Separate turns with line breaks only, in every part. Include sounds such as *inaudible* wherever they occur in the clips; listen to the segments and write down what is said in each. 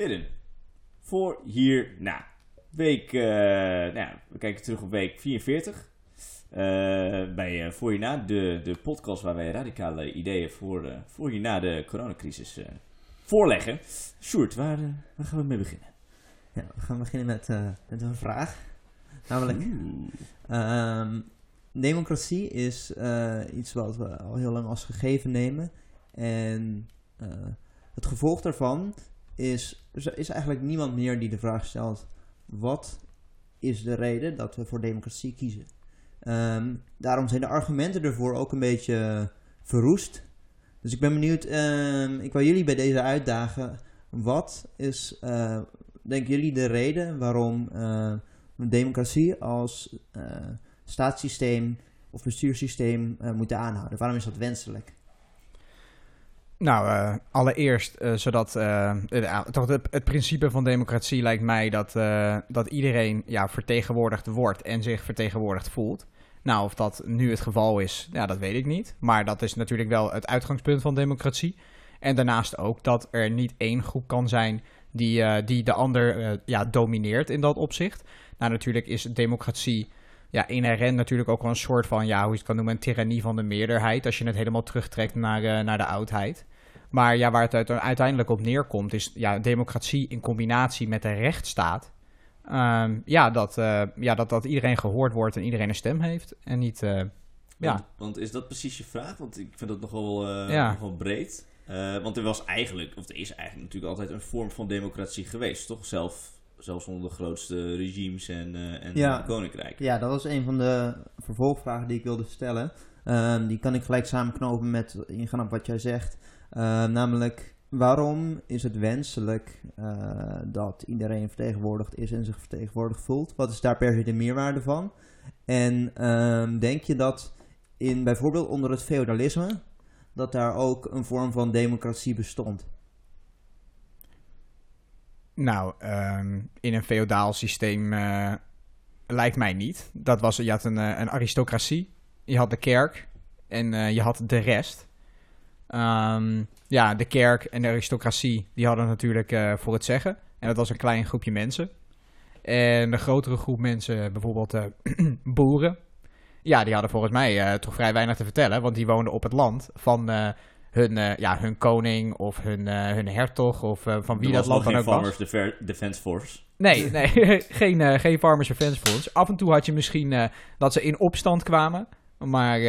Hidden. Voor hierna. Week, eh, nou ja, we kijken terug op week 44. Eh, bij uh, Voor hierna, de, de podcast waar wij radicale ideeën voor, voor hierna de coronacrisis voorleggen. Sjoerd, waar, waar gaan we mee beginnen?
Ja, we gaan beginnen met, met een vraag. Namelijk, um, democratie is iets wat we al heel lang als gegeven nemen. En het gevolg daarvan is, er is eigenlijk niemand meer die de vraag stelt: wat is de reden dat we voor democratie kiezen? Um, daarom zijn de argumenten ervoor ook een beetje verroest. Dus ik ben benieuwd, um, ik wil jullie bij deze uitdagen. Wat is, uh, denken jullie, de reden waarom uh, democratie als uh, staatssysteem of bestuurssysteem moeten aanhouden? Waarom is dat wenselijk?
Nou, uh, allereerst, uh, zodat uh, toch het, het, principe van democratie lijkt mij dat, dat iedereen ja, vertegenwoordigd wordt en zich vertegenwoordigd voelt. Nou, of dat nu het geval is, ja, dat weet ik niet. Maar dat is natuurlijk wel het uitgangspunt van democratie. En daarnaast ook dat er niet één groep kan zijn die, die de ander ja, domineert in dat opzicht. Nou, natuurlijk is democratie ja, inherent natuurlijk ook wel een soort van, ja, hoe je het kan noemen, een tirannie van de meerderheid. Als je het helemaal terugtrekt naar, naar de oudheid. Maar ja, waar het uiteindelijk op neerkomt, is ja, democratie in combinatie met de rechtsstaat. Um, ja, dat, uh, ja dat, dat iedereen gehoord wordt en iedereen een stem heeft. En niet. Uh,
want,
ja.
want is dat precies je vraag? Want ik vind dat nogal, uh, ja. nogal breed. want er was eigenlijk, of er is eigenlijk natuurlijk altijd een vorm van democratie geweest, toch? Zelf, zelfs onder de grootste regimes en, en
ja.
koninkrijk.
Ja, dat was een van de vervolgvragen die ik wilde stellen. Um, die kan ik gelijk samenknopen met ingaan op wat jij zegt. Uh, namelijk, waarom is het wenselijk uh, dat iedereen vertegenwoordigd is en zich vertegenwoordigd voelt? Wat is daar per se de meerwaarde van? En uh, denk je dat in bijvoorbeeld onder het feudalisme, dat daar ook een vorm van democratie bestond?
Nou, um, in een feodaal systeem uh, lijkt mij niet. Dat was, je had een, een aristocratie, je had de kerk en je had de rest. Um, ja, de kerk en de aristocratie, die hadden natuurlijk uh, voor het zeggen. En dat was een klein groepje mensen. En de grotere groep mensen, bijvoorbeeld uh, *clears throat* boeren, ja, die hadden volgens mij uh, toch vrij weinig te vertellen. Want die woonden op het land van hun, ja, hun koning of hun, hun hertog of van wie dat land dan ook
was. Farmers Defense Force.
Nee, nee *laughs* geen, geen Farmers Defense Force. Af en toe had je misschien dat ze in opstand kwamen. Maar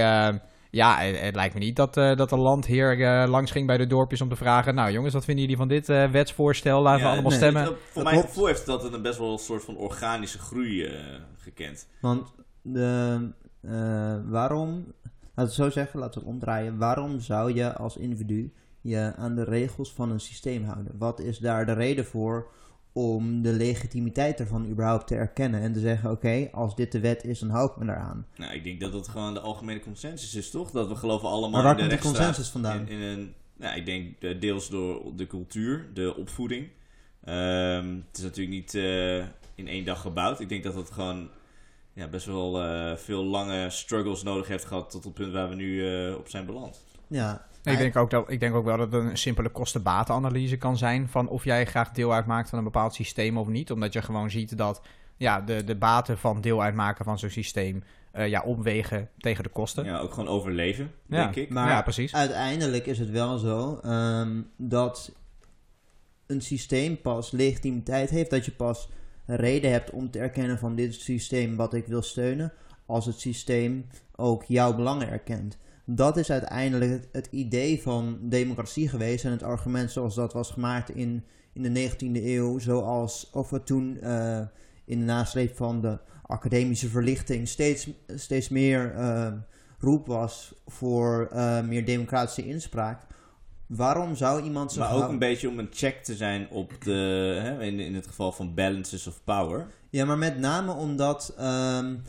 ja, het, lijkt me niet dat, uh, dat de landheer uh, langs ging bij de dorpjes om te vragen... nou jongens, wat vinden jullie van dit uh, wetsvoorstel? Laten we allemaal stemmen.
voor dat mijn gevoel heeft dat een best wel een soort van organische groei gekend.
Want de, waarom, laten we het zo zeggen, laten we het omdraaien... waarom zou je als individu je aan de regels van een systeem houden? Wat is daar de reden voor om de legitimiteit ervan überhaupt te erkennen en te zeggen: oké, als dit de wet is, dan hou ik me eraan.
Nou, ik denk dat dat gewoon de algemene consensus is, toch? Dat we geloven allemaal
maar waar
in de
komt de consensus vandaan?
In, in een, nou, ik denk eh, deels door de cultuur, de opvoeding. Um, het is natuurlijk niet uh, in één dag gebouwd. Ik denk dat het gewoon ja, best wel uh, veel lange struggles nodig heeft gehad tot het punt waar we nu op zijn beland.
Ja,
ik, denk ook dat, ik denk ook wel dat het een simpele kosten-batenanalyse kan zijn van of jij graag deel uitmaakt van een bepaald systeem of niet. Omdat je gewoon ziet dat ja, de, de baten van deel uitmaken van zo'n systeem uh, ja, omwegen tegen de kosten.
Ja, ook gewoon overleven, ja. denk ik.
Maar
ja, precies.
uiteindelijk is het wel zo um, dat een systeem pas legitimiteit heeft. Dat je pas reden hebt om te erkennen van dit systeem wat ik wil steunen. Als het systeem ook jouw belangen erkent dat is uiteindelijk het, idee van democratie geweest en het argument zoals dat was gemaakt in, in de 19e eeuw, zoals of het toen uh, in de nasleep van de academische verlichting steeds, steeds meer uh, roep was voor uh, meer democratische inspraak. Waarom zou iemand
zich... Maar ook een beetje om een check te zijn op de... Hè, in, in het geval van balances of power.
Ja, maar met name omdat um,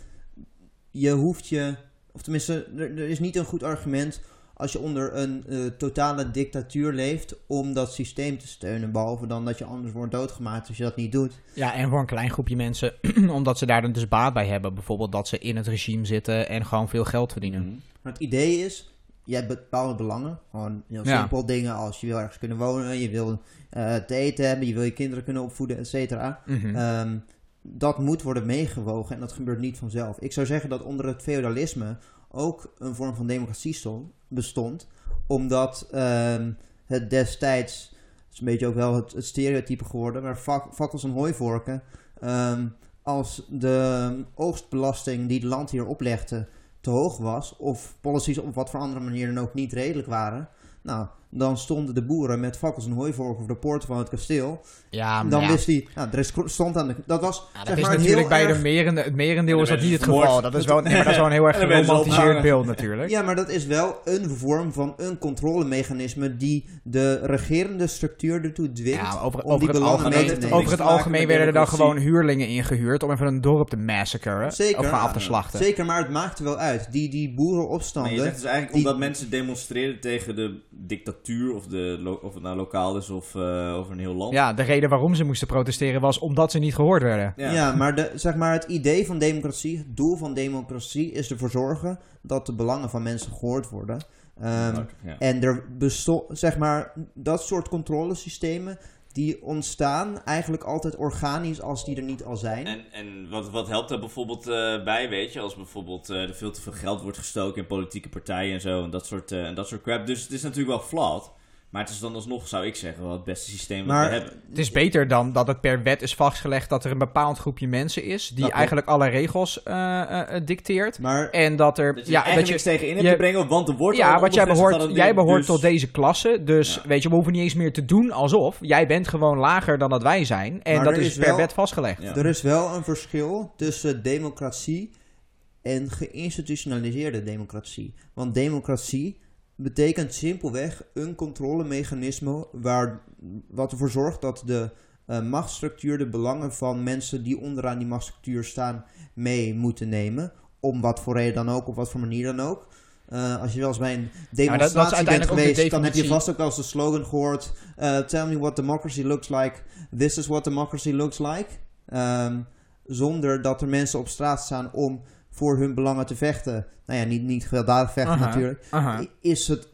je hoeft je of tenminste, er, er, is niet een goed argument als je onder een uh, totale dictatuur leeft om dat systeem te steunen. Behalve dan dat je anders wordt doodgemaakt als je dat niet doet.
Ja, en voor een klein groepje mensen, *clears throat* omdat ze daar dan dus baat bij hebben. Bijvoorbeeld dat ze in het regime zitten en gewoon veel geld verdienen.
Maar het idee is, je hebt bepaalde belangen. Gewoon heel
Ja.
simpel dingen als je wil ergens kunnen wonen, je wil eh, te eten hebben, je wil je kinderen kunnen opvoeden, et cetera.
Mhm.
Ehm, dat moet worden meegewogen en dat gebeurt niet vanzelf. Ik zou zeggen dat onder het feudalisme ook een vorm van democratie stond, bestond, omdat ehm, het destijds, het is een beetje ook wel het, het stereotype geworden, maar vak, fakkels en hooivorken, ehm, als de oogstbelasting die het land hier oplegde te hoog was, of policies op wat voor andere manier dan ook niet redelijk waren, nou, dan stonden de boeren met fakkels en hooivorken voor de poorten van het kasteel.
ja, maar
Dan
ja.
wist hij, nou, er is stond aan de, dat was,
Ja, dat
zeg
is
maar,
natuurlijk
heel
bij
erg-
de merende, het merendeel
En
is dat niet het geval. Dat is wel, *laughs* nee, maar dat is wel een heel erg geromantiseerd beeld natuurlijk.
Ja, maar dat is wel een vorm van een controlemechanisme die de regerende structuur ertoe dwingt
Ja, maar over,
om
over
die
het
mee
algemeen,
te
heeft
nemen.
over het algemeen werden er dan gewoon huurlingen ingehuurd om even een dorp te massacren.
Zeker.
Of af te slachten.
Zeker, maar het maakt er wel uit. Die, die
Maar
boerenopstanden...
je zegt dus eigenlijk
die-
omdat mensen demonstreren tegen de dictatuur, of, de, of het nou lokaal is of eh, over een heel land.
Ja, de reden waarom ze moesten protesteren was omdat ze niet gehoord werden.
Ja, maar de, zeg maar het idee van democratie, het doel van democratie is ervoor zorgen dat de belangen van mensen gehoord worden. Ehm,
ja.
En er bestond, zeg maar, dat soort controlesystemen die ontstaan eigenlijk altijd organisch als die er niet al zijn.
En, en wat, wat helpt daar bijvoorbeeld eh, bij, weet je? Als bijvoorbeeld eh, er veel te veel geld wordt gestoken in politieke partijen en zo. En dat soort, eh, en dat soort crap. Dus het is natuurlijk wel flawed. Maar het is dan alsnog, zou ik zeggen, wel het beste systeem wat
Maar-
we hebben.
Het is beter dan dat het per wet is vastgelegd dat er een bepaald groepje mensen is die eigenlijk alle regels eh, eh, eh, dicteert.
Maar
En dat er.
Dat je
ja,
er
dat je,
niks tegen in hebt
je-
te brengen, want er wordt
ja,
een
want jij behoort, jij behoort
dus-
tot deze klasse. Dus
Ja.
weet je, we hoeven niet eens meer te doen alsof. Jij bent gewoon lager dan dat wij zijn. En
Maar
dat is,
is
per
wel-
wet vastgelegd.
Ja.
er is wel een verschil tussen democratie en geïnstitutionaliseerde democratie. Want democratie betekent simpelweg een controlemechanisme waar, wat ervoor zorgt dat de eh, machtsstructuur de belangen van mensen die onderaan die machtsstructuur staan mee moeten nemen. Om wat voor reden dan ook, op wat voor manier dan ook. Eh, als je wel eens bij een demonstratie bent
de
geweest, dan heb je vast ook wel eens de slogan gehoord. eh, Tell me what democracy looks like. This is what democracy looks like. Ehm, zonder dat er mensen op straat staan om voor hun belangen te vechten. Nou ja, niet, niet gewelddadig vechten
Aha,
natuurlijk.
aha.
Is het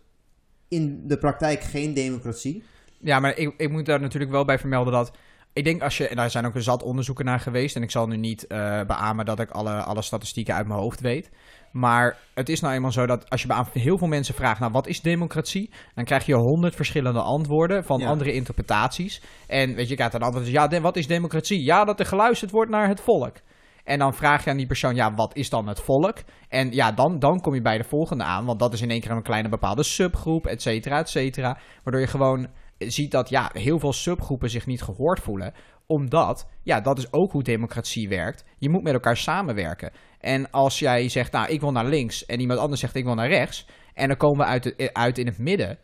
in de praktijk geen democratie?
Ja, maar ik, ik moet daar natuurlijk wel bij vermelden dat. Ik denk als je. En daar zijn ook een zat onderzoeken naar geweest. En ik zal nu niet eh beamen dat ik alle, alle statistieken uit mijn hoofd weet. Maar het is nou eenmaal zo dat als je aan heel veel mensen vraagt: Nou, wat is democratie? Dan krijg je honderd verschillende antwoorden van
Ja.
andere interpretaties. En weet je, je krijgt een antwoord: Ja, de- wat is democratie? Ja, dat er geluisterd wordt naar het volk. En dan vraag je aan die persoon, ja, wat is dan het volk? En ja, dan, dan kom je bij de volgende aan. Want dat is in één keer een kleine bepaalde subgroep, et cetera, et cetera. Waardoor je gewoon ziet dat ja, heel veel subgroepen zich niet gehoord voelen. Omdat, ja, dat is ook hoe democratie werkt. Je moet met elkaar samenwerken. En als jij zegt, nou, ik wil naar links. En iemand anders zegt, ik wil naar rechts. En dan komen we uit, uit in het midden.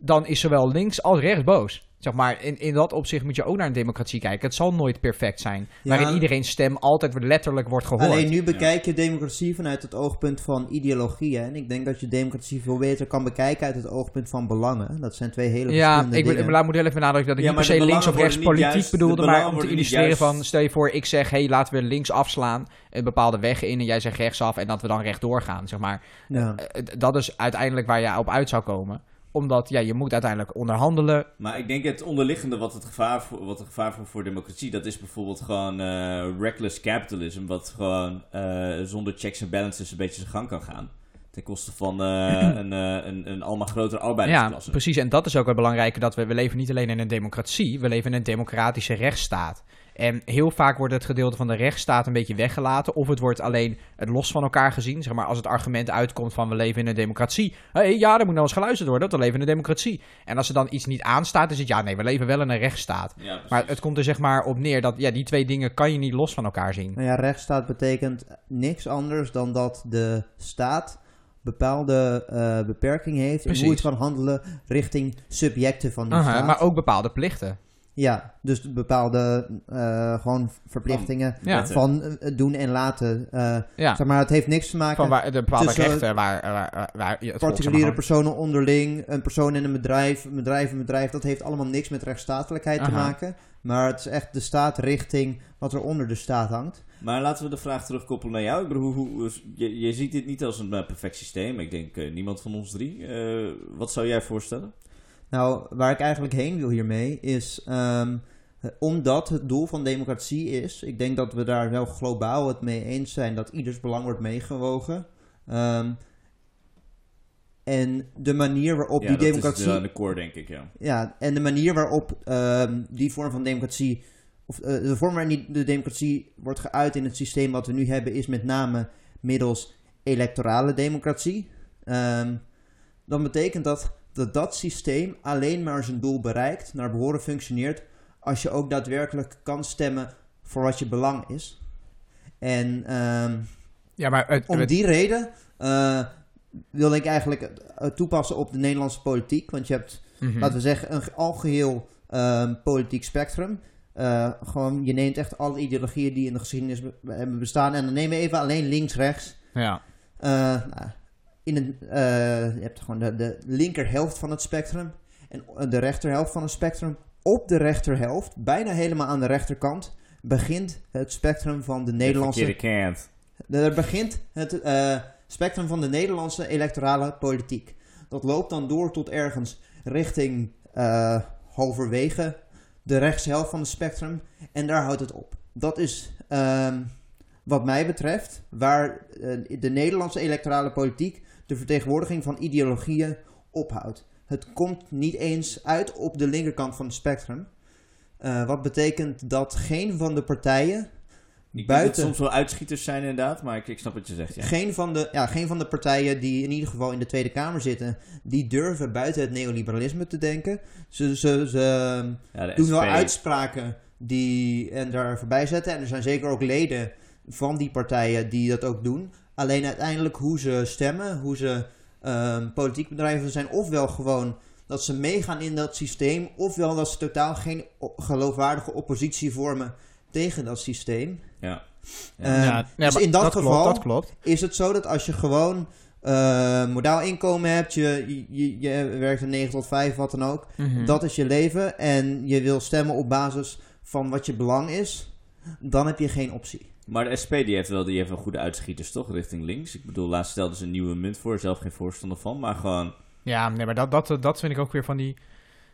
Dan is zowel links als rechts boos. Zeg maar, in, in dat opzicht moet je ook naar een democratie kijken. Het zal nooit perfect zijn.
Ja.
Waarin iedereen stem altijd letterlijk wordt gehoord.
Alleen nu bekijk je democratie vanuit het oogpunt van ideologieën. En ik denk dat je democratie veel beter kan bekijken uit het oogpunt van belangen. Dat zijn twee hele
Ja,
verschillende
ik,
dingen.
maar moet heel even benadrukken dat ik
Ja,
niet per se links of rechts politiek
juist-
bedoelde, maar om te illustreren
juist-
van, stel je voor, ik zeg, hé, hey, laten we links afslaan, een bepaalde weg in en jij zegt rechtsaf en dat we dan rechtdoor gaan, zeg maar.
Ja.
Eh, Dat is uiteindelijk waar je op uit zou komen. Omdat, ja, je moet uiteindelijk onderhandelen.
Maar ik denk het onderliggende wat het gevaar voor, wat het gevaar voor, voor democratie, dat is bijvoorbeeld gewoon eh, reckless capitalism, wat gewoon eh, zonder checks en balances een beetje zijn gang kan gaan. Ten koste van eh, *clears throat* een, een, een allemaal grotere
Ja,
arbeidersklasse.
precies. En dat is ook wel belangrijk, dat we, we leven niet alleen in een democratie, we leven in een democratische rechtsstaat. En heel vaak wordt het gedeelte van de rechtsstaat een beetje weggelaten. Of het wordt alleen het los van elkaar gezien. Zeg maar als het argument uitkomt van we leven in een democratie. Hé, hey, ja, er moet nou eens geluisterd worden. Dat we leven in een democratie. En als er dan iets niet aanstaat, is het ja, nee, we leven wel in een rechtsstaat.
Ja, precies.
Maar het komt er zeg maar op neer dat ja, die twee dingen kan je niet los van elkaar zien.
Nou ja, rechtsstaat betekent niks anders dan dat de staat bepaalde eh beperkingen heeft in hoe
Precies.
het kan handelen richting subjecten van die
Aha,
staat.
maar ook bepaalde plichten.
Ja, dus bepaalde eh, gewoon verplichtingen
Ja.
Van eh, doen en laten. Eh,
Ja,
Zeg maar, het heeft niks te maken
van waar, de bepaalde
tussen-
rechten waar, waar, waar, je het
particuliere personen onderling, een persoon in een bedrijf, een bedrijf een bedrijf, dat heeft allemaal niks met rechtsstatelijkheid te maken. Maar het is echt de staat richting wat er onder de staat hangt.
Maar laten we de vraag terugkoppelen naar jou. Ik bedoel, hoe, hoe- je, je ziet dit niet als een perfect systeem. Ik denk eh, niemand van ons drie. Eh, wat zou jij voorstellen?
Nou, waar ik eigenlijk heen wil hiermee is. ehm, eh, omdat het doel van democratie is. Ik denk dat we daar wel globaal het mee eens zijn dat ieders belang wordt meegewogen. Ehm, en de manier waarop
ja,
die
dat
democratie.
is de, de core, denk ik, ja.
Ja, en de manier waarop ehm, die vorm van democratie. Of eh, de vorm waarin de democratie wordt geuit in het systeem wat we nu hebben, is met name middels electorale democratie. Dan betekent dat dat dat systeem alleen maar zijn doel bereikt, naar behoren functioneert, als je ook daadwerkelijk kan stemmen voor wat je belang is. En ehm,
Ja, maar het,
om
het-
die reden eh, wil ik eigenlijk toepassen op de Nederlandse politiek. Want je hebt
Mhm.
laten we zeggen, een algeheel ehm, politiek spectrum. Eh, gewoon, je neemt echt alle ideologieën die in de geschiedenis be- hebben bestaan. En dan nemen we even alleen links-rechts.
Ja.
Eh, nou, in een, eh, je hebt gewoon de, de linkerhelft van het spectrum. En de rechterhelft van het spectrum. Op de rechterhelft, bijna helemaal aan de rechterkant, begint het spectrum van de Nederlandse
De kant.
er begint het eh, spectrum van de Nederlandse electorale politiek. Dat loopt dan door tot ergens richting eh, halverwege de rechtshelft van het spectrum. En daar houdt het op. Dat is ehm, wat mij betreft waar de Nederlandse electorale politiek de vertegenwoordiging van ideologieën ophoudt. Het komt niet eens uit op de linkerkant van het spectrum. Eh, wat betekent dat geen van de partijen
Ik dat
buiten
soms wel uitschieters zijn inderdaad, maar ik, ik snap wat je zegt, ja.
geen, van de, ja, geen van de partijen die in ieder geval in de Tweede Kamer zitten, die durven buiten het neoliberalisme te denken. Ze, ze, ze
ja
doen wel
SP.
uitspraken die en daar voorbij zetten. En er zijn zeker ook leden van die partijen die dat ook doen. Alleen uiteindelijk hoe ze stemmen, hoe ze ehm, politiek bedrijven zijn, ofwel gewoon dat ze meegaan in dat systeem, ofwel dat ze totaal geen geloofwaardige oppositie vormen tegen dat systeem.
Ja.
Eh,
ja,
dus
maar
in dat, geval
dat klopt.
is het zo dat als je gewoon eh modaal inkomen hebt, je, je, je werkt een 9 tot 5, wat dan ook.
Mhm.
Dat is je leven en je wil stemmen op basis van wat je belang is, dan heb je geen optie.
Maar de SP die heeft, wel, die heeft wel goede uitschieters, toch? Richting links. Ik bedoel, laatst stelden ze een nieuwe munt voor. Zelf geen voorstander van, maar gewoon...
Ja, nee, maar dat, dat, dat vind ik ook weer van die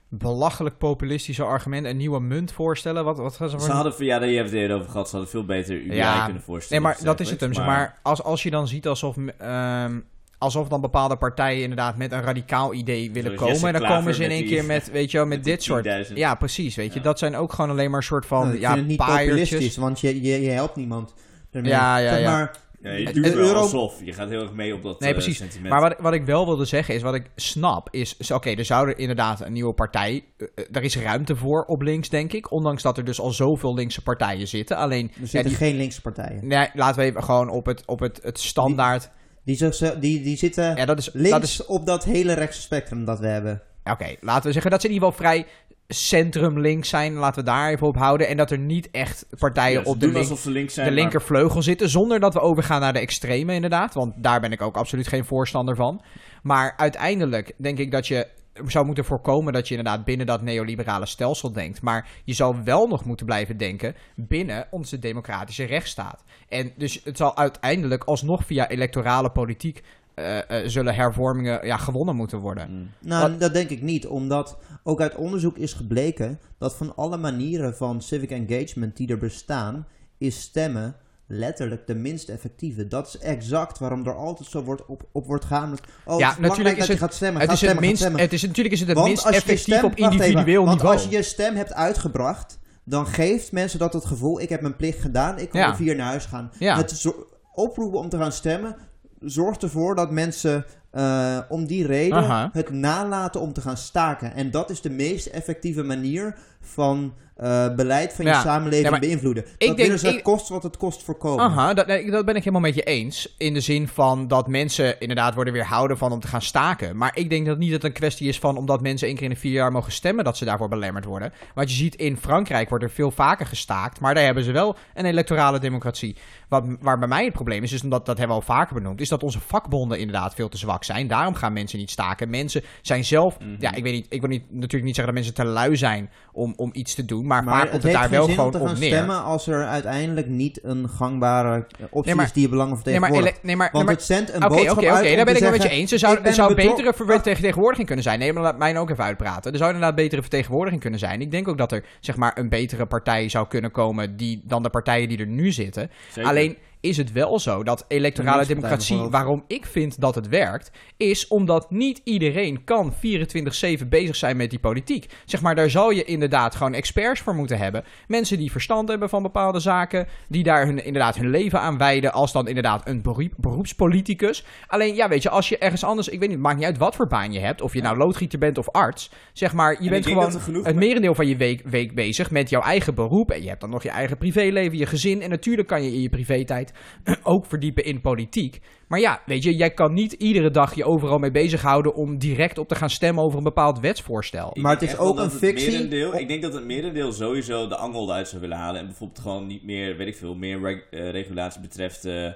belachelijk populistische argumenten. Een nieuwe munt voorstellen. Wat, wat gaan ze voor
Ze hadden, ja, daar hebben we het eerder over gehad. Ze hadden veel beter UI
Ja,
kunnen voorstellen.
Nee, maar dat is het hem.
zeg
Maar als, als je dan ziet alsof, ehm, alsof dan bepaalde partijen inderdaad met een radicaal idee willen
Zoals
komen.
Jesse
En dan
Klaver
komen ze in één keer met, weet je wel, met, dit soort...
10.000.
Ja, precies, weet je.
Ja.
Dat zijn ook gewoon alleen maar een soort van,
Nou,
ja,
niet populistisch, want je, je, je helpt niemand. ermee.
Ja, ja, ja.
maar,
Ja, je
Het-
doet
het
wel
euro-
alsof. Je gaat heel erg mee op dat
Nee,
eh,
precies.
sentiment.
Maar wat, wat ik wel wilde zeggen is, wat ik snap, is... Oké, er zou er inderdaad een nieuwe partij... daar is ruimte voor op links, denk ik. Ondanks dat er dus al zoveel linkse partijen zitten. Alleen,
er
ja,
zitten
die,
geen linkse partijen.
nee, laten we even gewoon op het, op het, het standaard...
Die, zich- die, die zitten
ja, dat is,
links
dat is
op dat hele rechtse spectrum dat we hebben.
Oké, laten we zeggen dat ze in ieder geval vrij centrum-links zijn. Laten we daar even op houden. En dat er niet echt partijen
Ja,
op de, link,
links zijn,
de
maar-
linkervleugel zitten. Zonder dat we overgaan naar de extreme, inderdaad. Want daar ben ik ook absoluut geen voorstander van. Maar uiteindelijk denk ik dat je zou moeten voorkomen dat je inderdaad binnen dat neoliberale stelsel denkt. Maar je zou wel nog moeten blijven denken binnen onze democratische rechtsstaat. En dus het zal uiteindelijk alsnog via electorale politiek eh, eh, zullen hervormingen ja, gewonnen moeten worden.
Mm.
Nou,
Wat-
dat denk ik niet, omdat ook uit onderzoek is gebleken dat van alle manieren van civic engagement die er bestaan, is stemmen letterlijk de minst effectieve. Dat is exact waarom er altijd zo wordt op, op wordt gaan. Oh,
Ja,
het
natuurlijk is
dat je
het-
gaat stemmen.
Het is, het
stemmen, ga
minst,
stemmen.
het is natuurlijk is het het
Want
minst
als je
effectief
stem-
op
even,
individueel
want
niveau.
als je je stem hebt uitgebracht, dan geeft mensen dat het gevoel, ik heb mijn plicht gedaan, ik kan
Ja.
hier naar huis gaan.
Ja.
Het oproepen om te gaan stemmen zorgt ervoor dat mensen eh, om die reden
Aha.
het nalaten om te gaan staken. En dat is de meest effectieve manier van eh, beleid van je samenleving
Ja,
beïnvloeden. Dat
denk-
willen ze
ik-
kost wat het kost voorkomen.
Aha, dat, nee, dat ben ik helemaal met je eens. In de zin van dat mensen inderdaad worden weerhouden van om te gaan staken. Maar ik denk dat niet dat het een kwestie is van omdat mensen één keer in de vier jaar mogen stemmen, dat ze daarvoor belemmerd worden. Want je ziet in Frankrijk wordt er veel vaker gestaakt, maar daar hebben ze wel een electorale democratie. Wat, waar bij mij het probleem is, is omdat dat hebben we al vaker benoemd, is dat onze vakbonden inderdaad veel te zwak vaccin. Daarom gaan mensen niet staken. Mensen zijn zelf,
Mhm.
ja, ik weet niet, ik wil niet, natuurlijk niet zeggen dat mensen te lui zijn om, om iets te doen, maar,
Maar
vaak komt het daar wel gewoon
om te
neer.
stemmen als er uiteindelijk niet een gangbare optie
Nee, maar-
is die je belangen
Nee, maar,
vertegenwoordigt.
nee, maar,
Want
nee, maar
het zendt een boodschap
oké,
uit
oké, daar ben ik het met je
zeggen,
eens. Er zou, er zou betere vertegenwoordiging kunnen zijn. Nee, maar laat mij ook even uitpraten. Er zou inderdaad betere vertegenwoordiging kunnen zijn. Ik denk ook dat er zeg maar, een betere partij zou kunnen komen die, dan de partijen die er nu zitten.
Zeker.
Alleen is het wel zo dat electorale democratie, waarom ik vind dat het werkt, is omdat niet iedereen kan 24-7 bezig zijn met die politiek. Zeg maar, daar zal je inderdaad gewoon experts voor moeten hebben. Mensen die verstand hebben van bepaalde zaken, die daar hun, inderdaad hun leven aan wijden als dan inderdaad een beroep, beroepspoliticus. Alleen, ja, weet je, als je ergens anders, ik weet niet, het maakt niet uit wat voor baan je hebt, of je nou loodgieter bent of arts, zeg maar, je bent gewoon het
me-
merendeel van je week, week bezig met jouw eigen beroep. En je hebt dan nog je eigen privéleven, je gezin. En natuurlijk kan je in je privé-tijd *clears throat* ook verdiepen in politiek. Maar ja, weet je, jij kan niet iedere dag je overal mee bezighouden om direct op te gaan stemmen over een bepaald wetsvoorstel.
Ik
Maar het is ook een fictie.
ik denk dat het merendeel sowieso de angel eruit zou willen halen. En bijvoorbeeld gewoon niet meer, weet ik veel, meer reg- eh, regulatie betreft eh,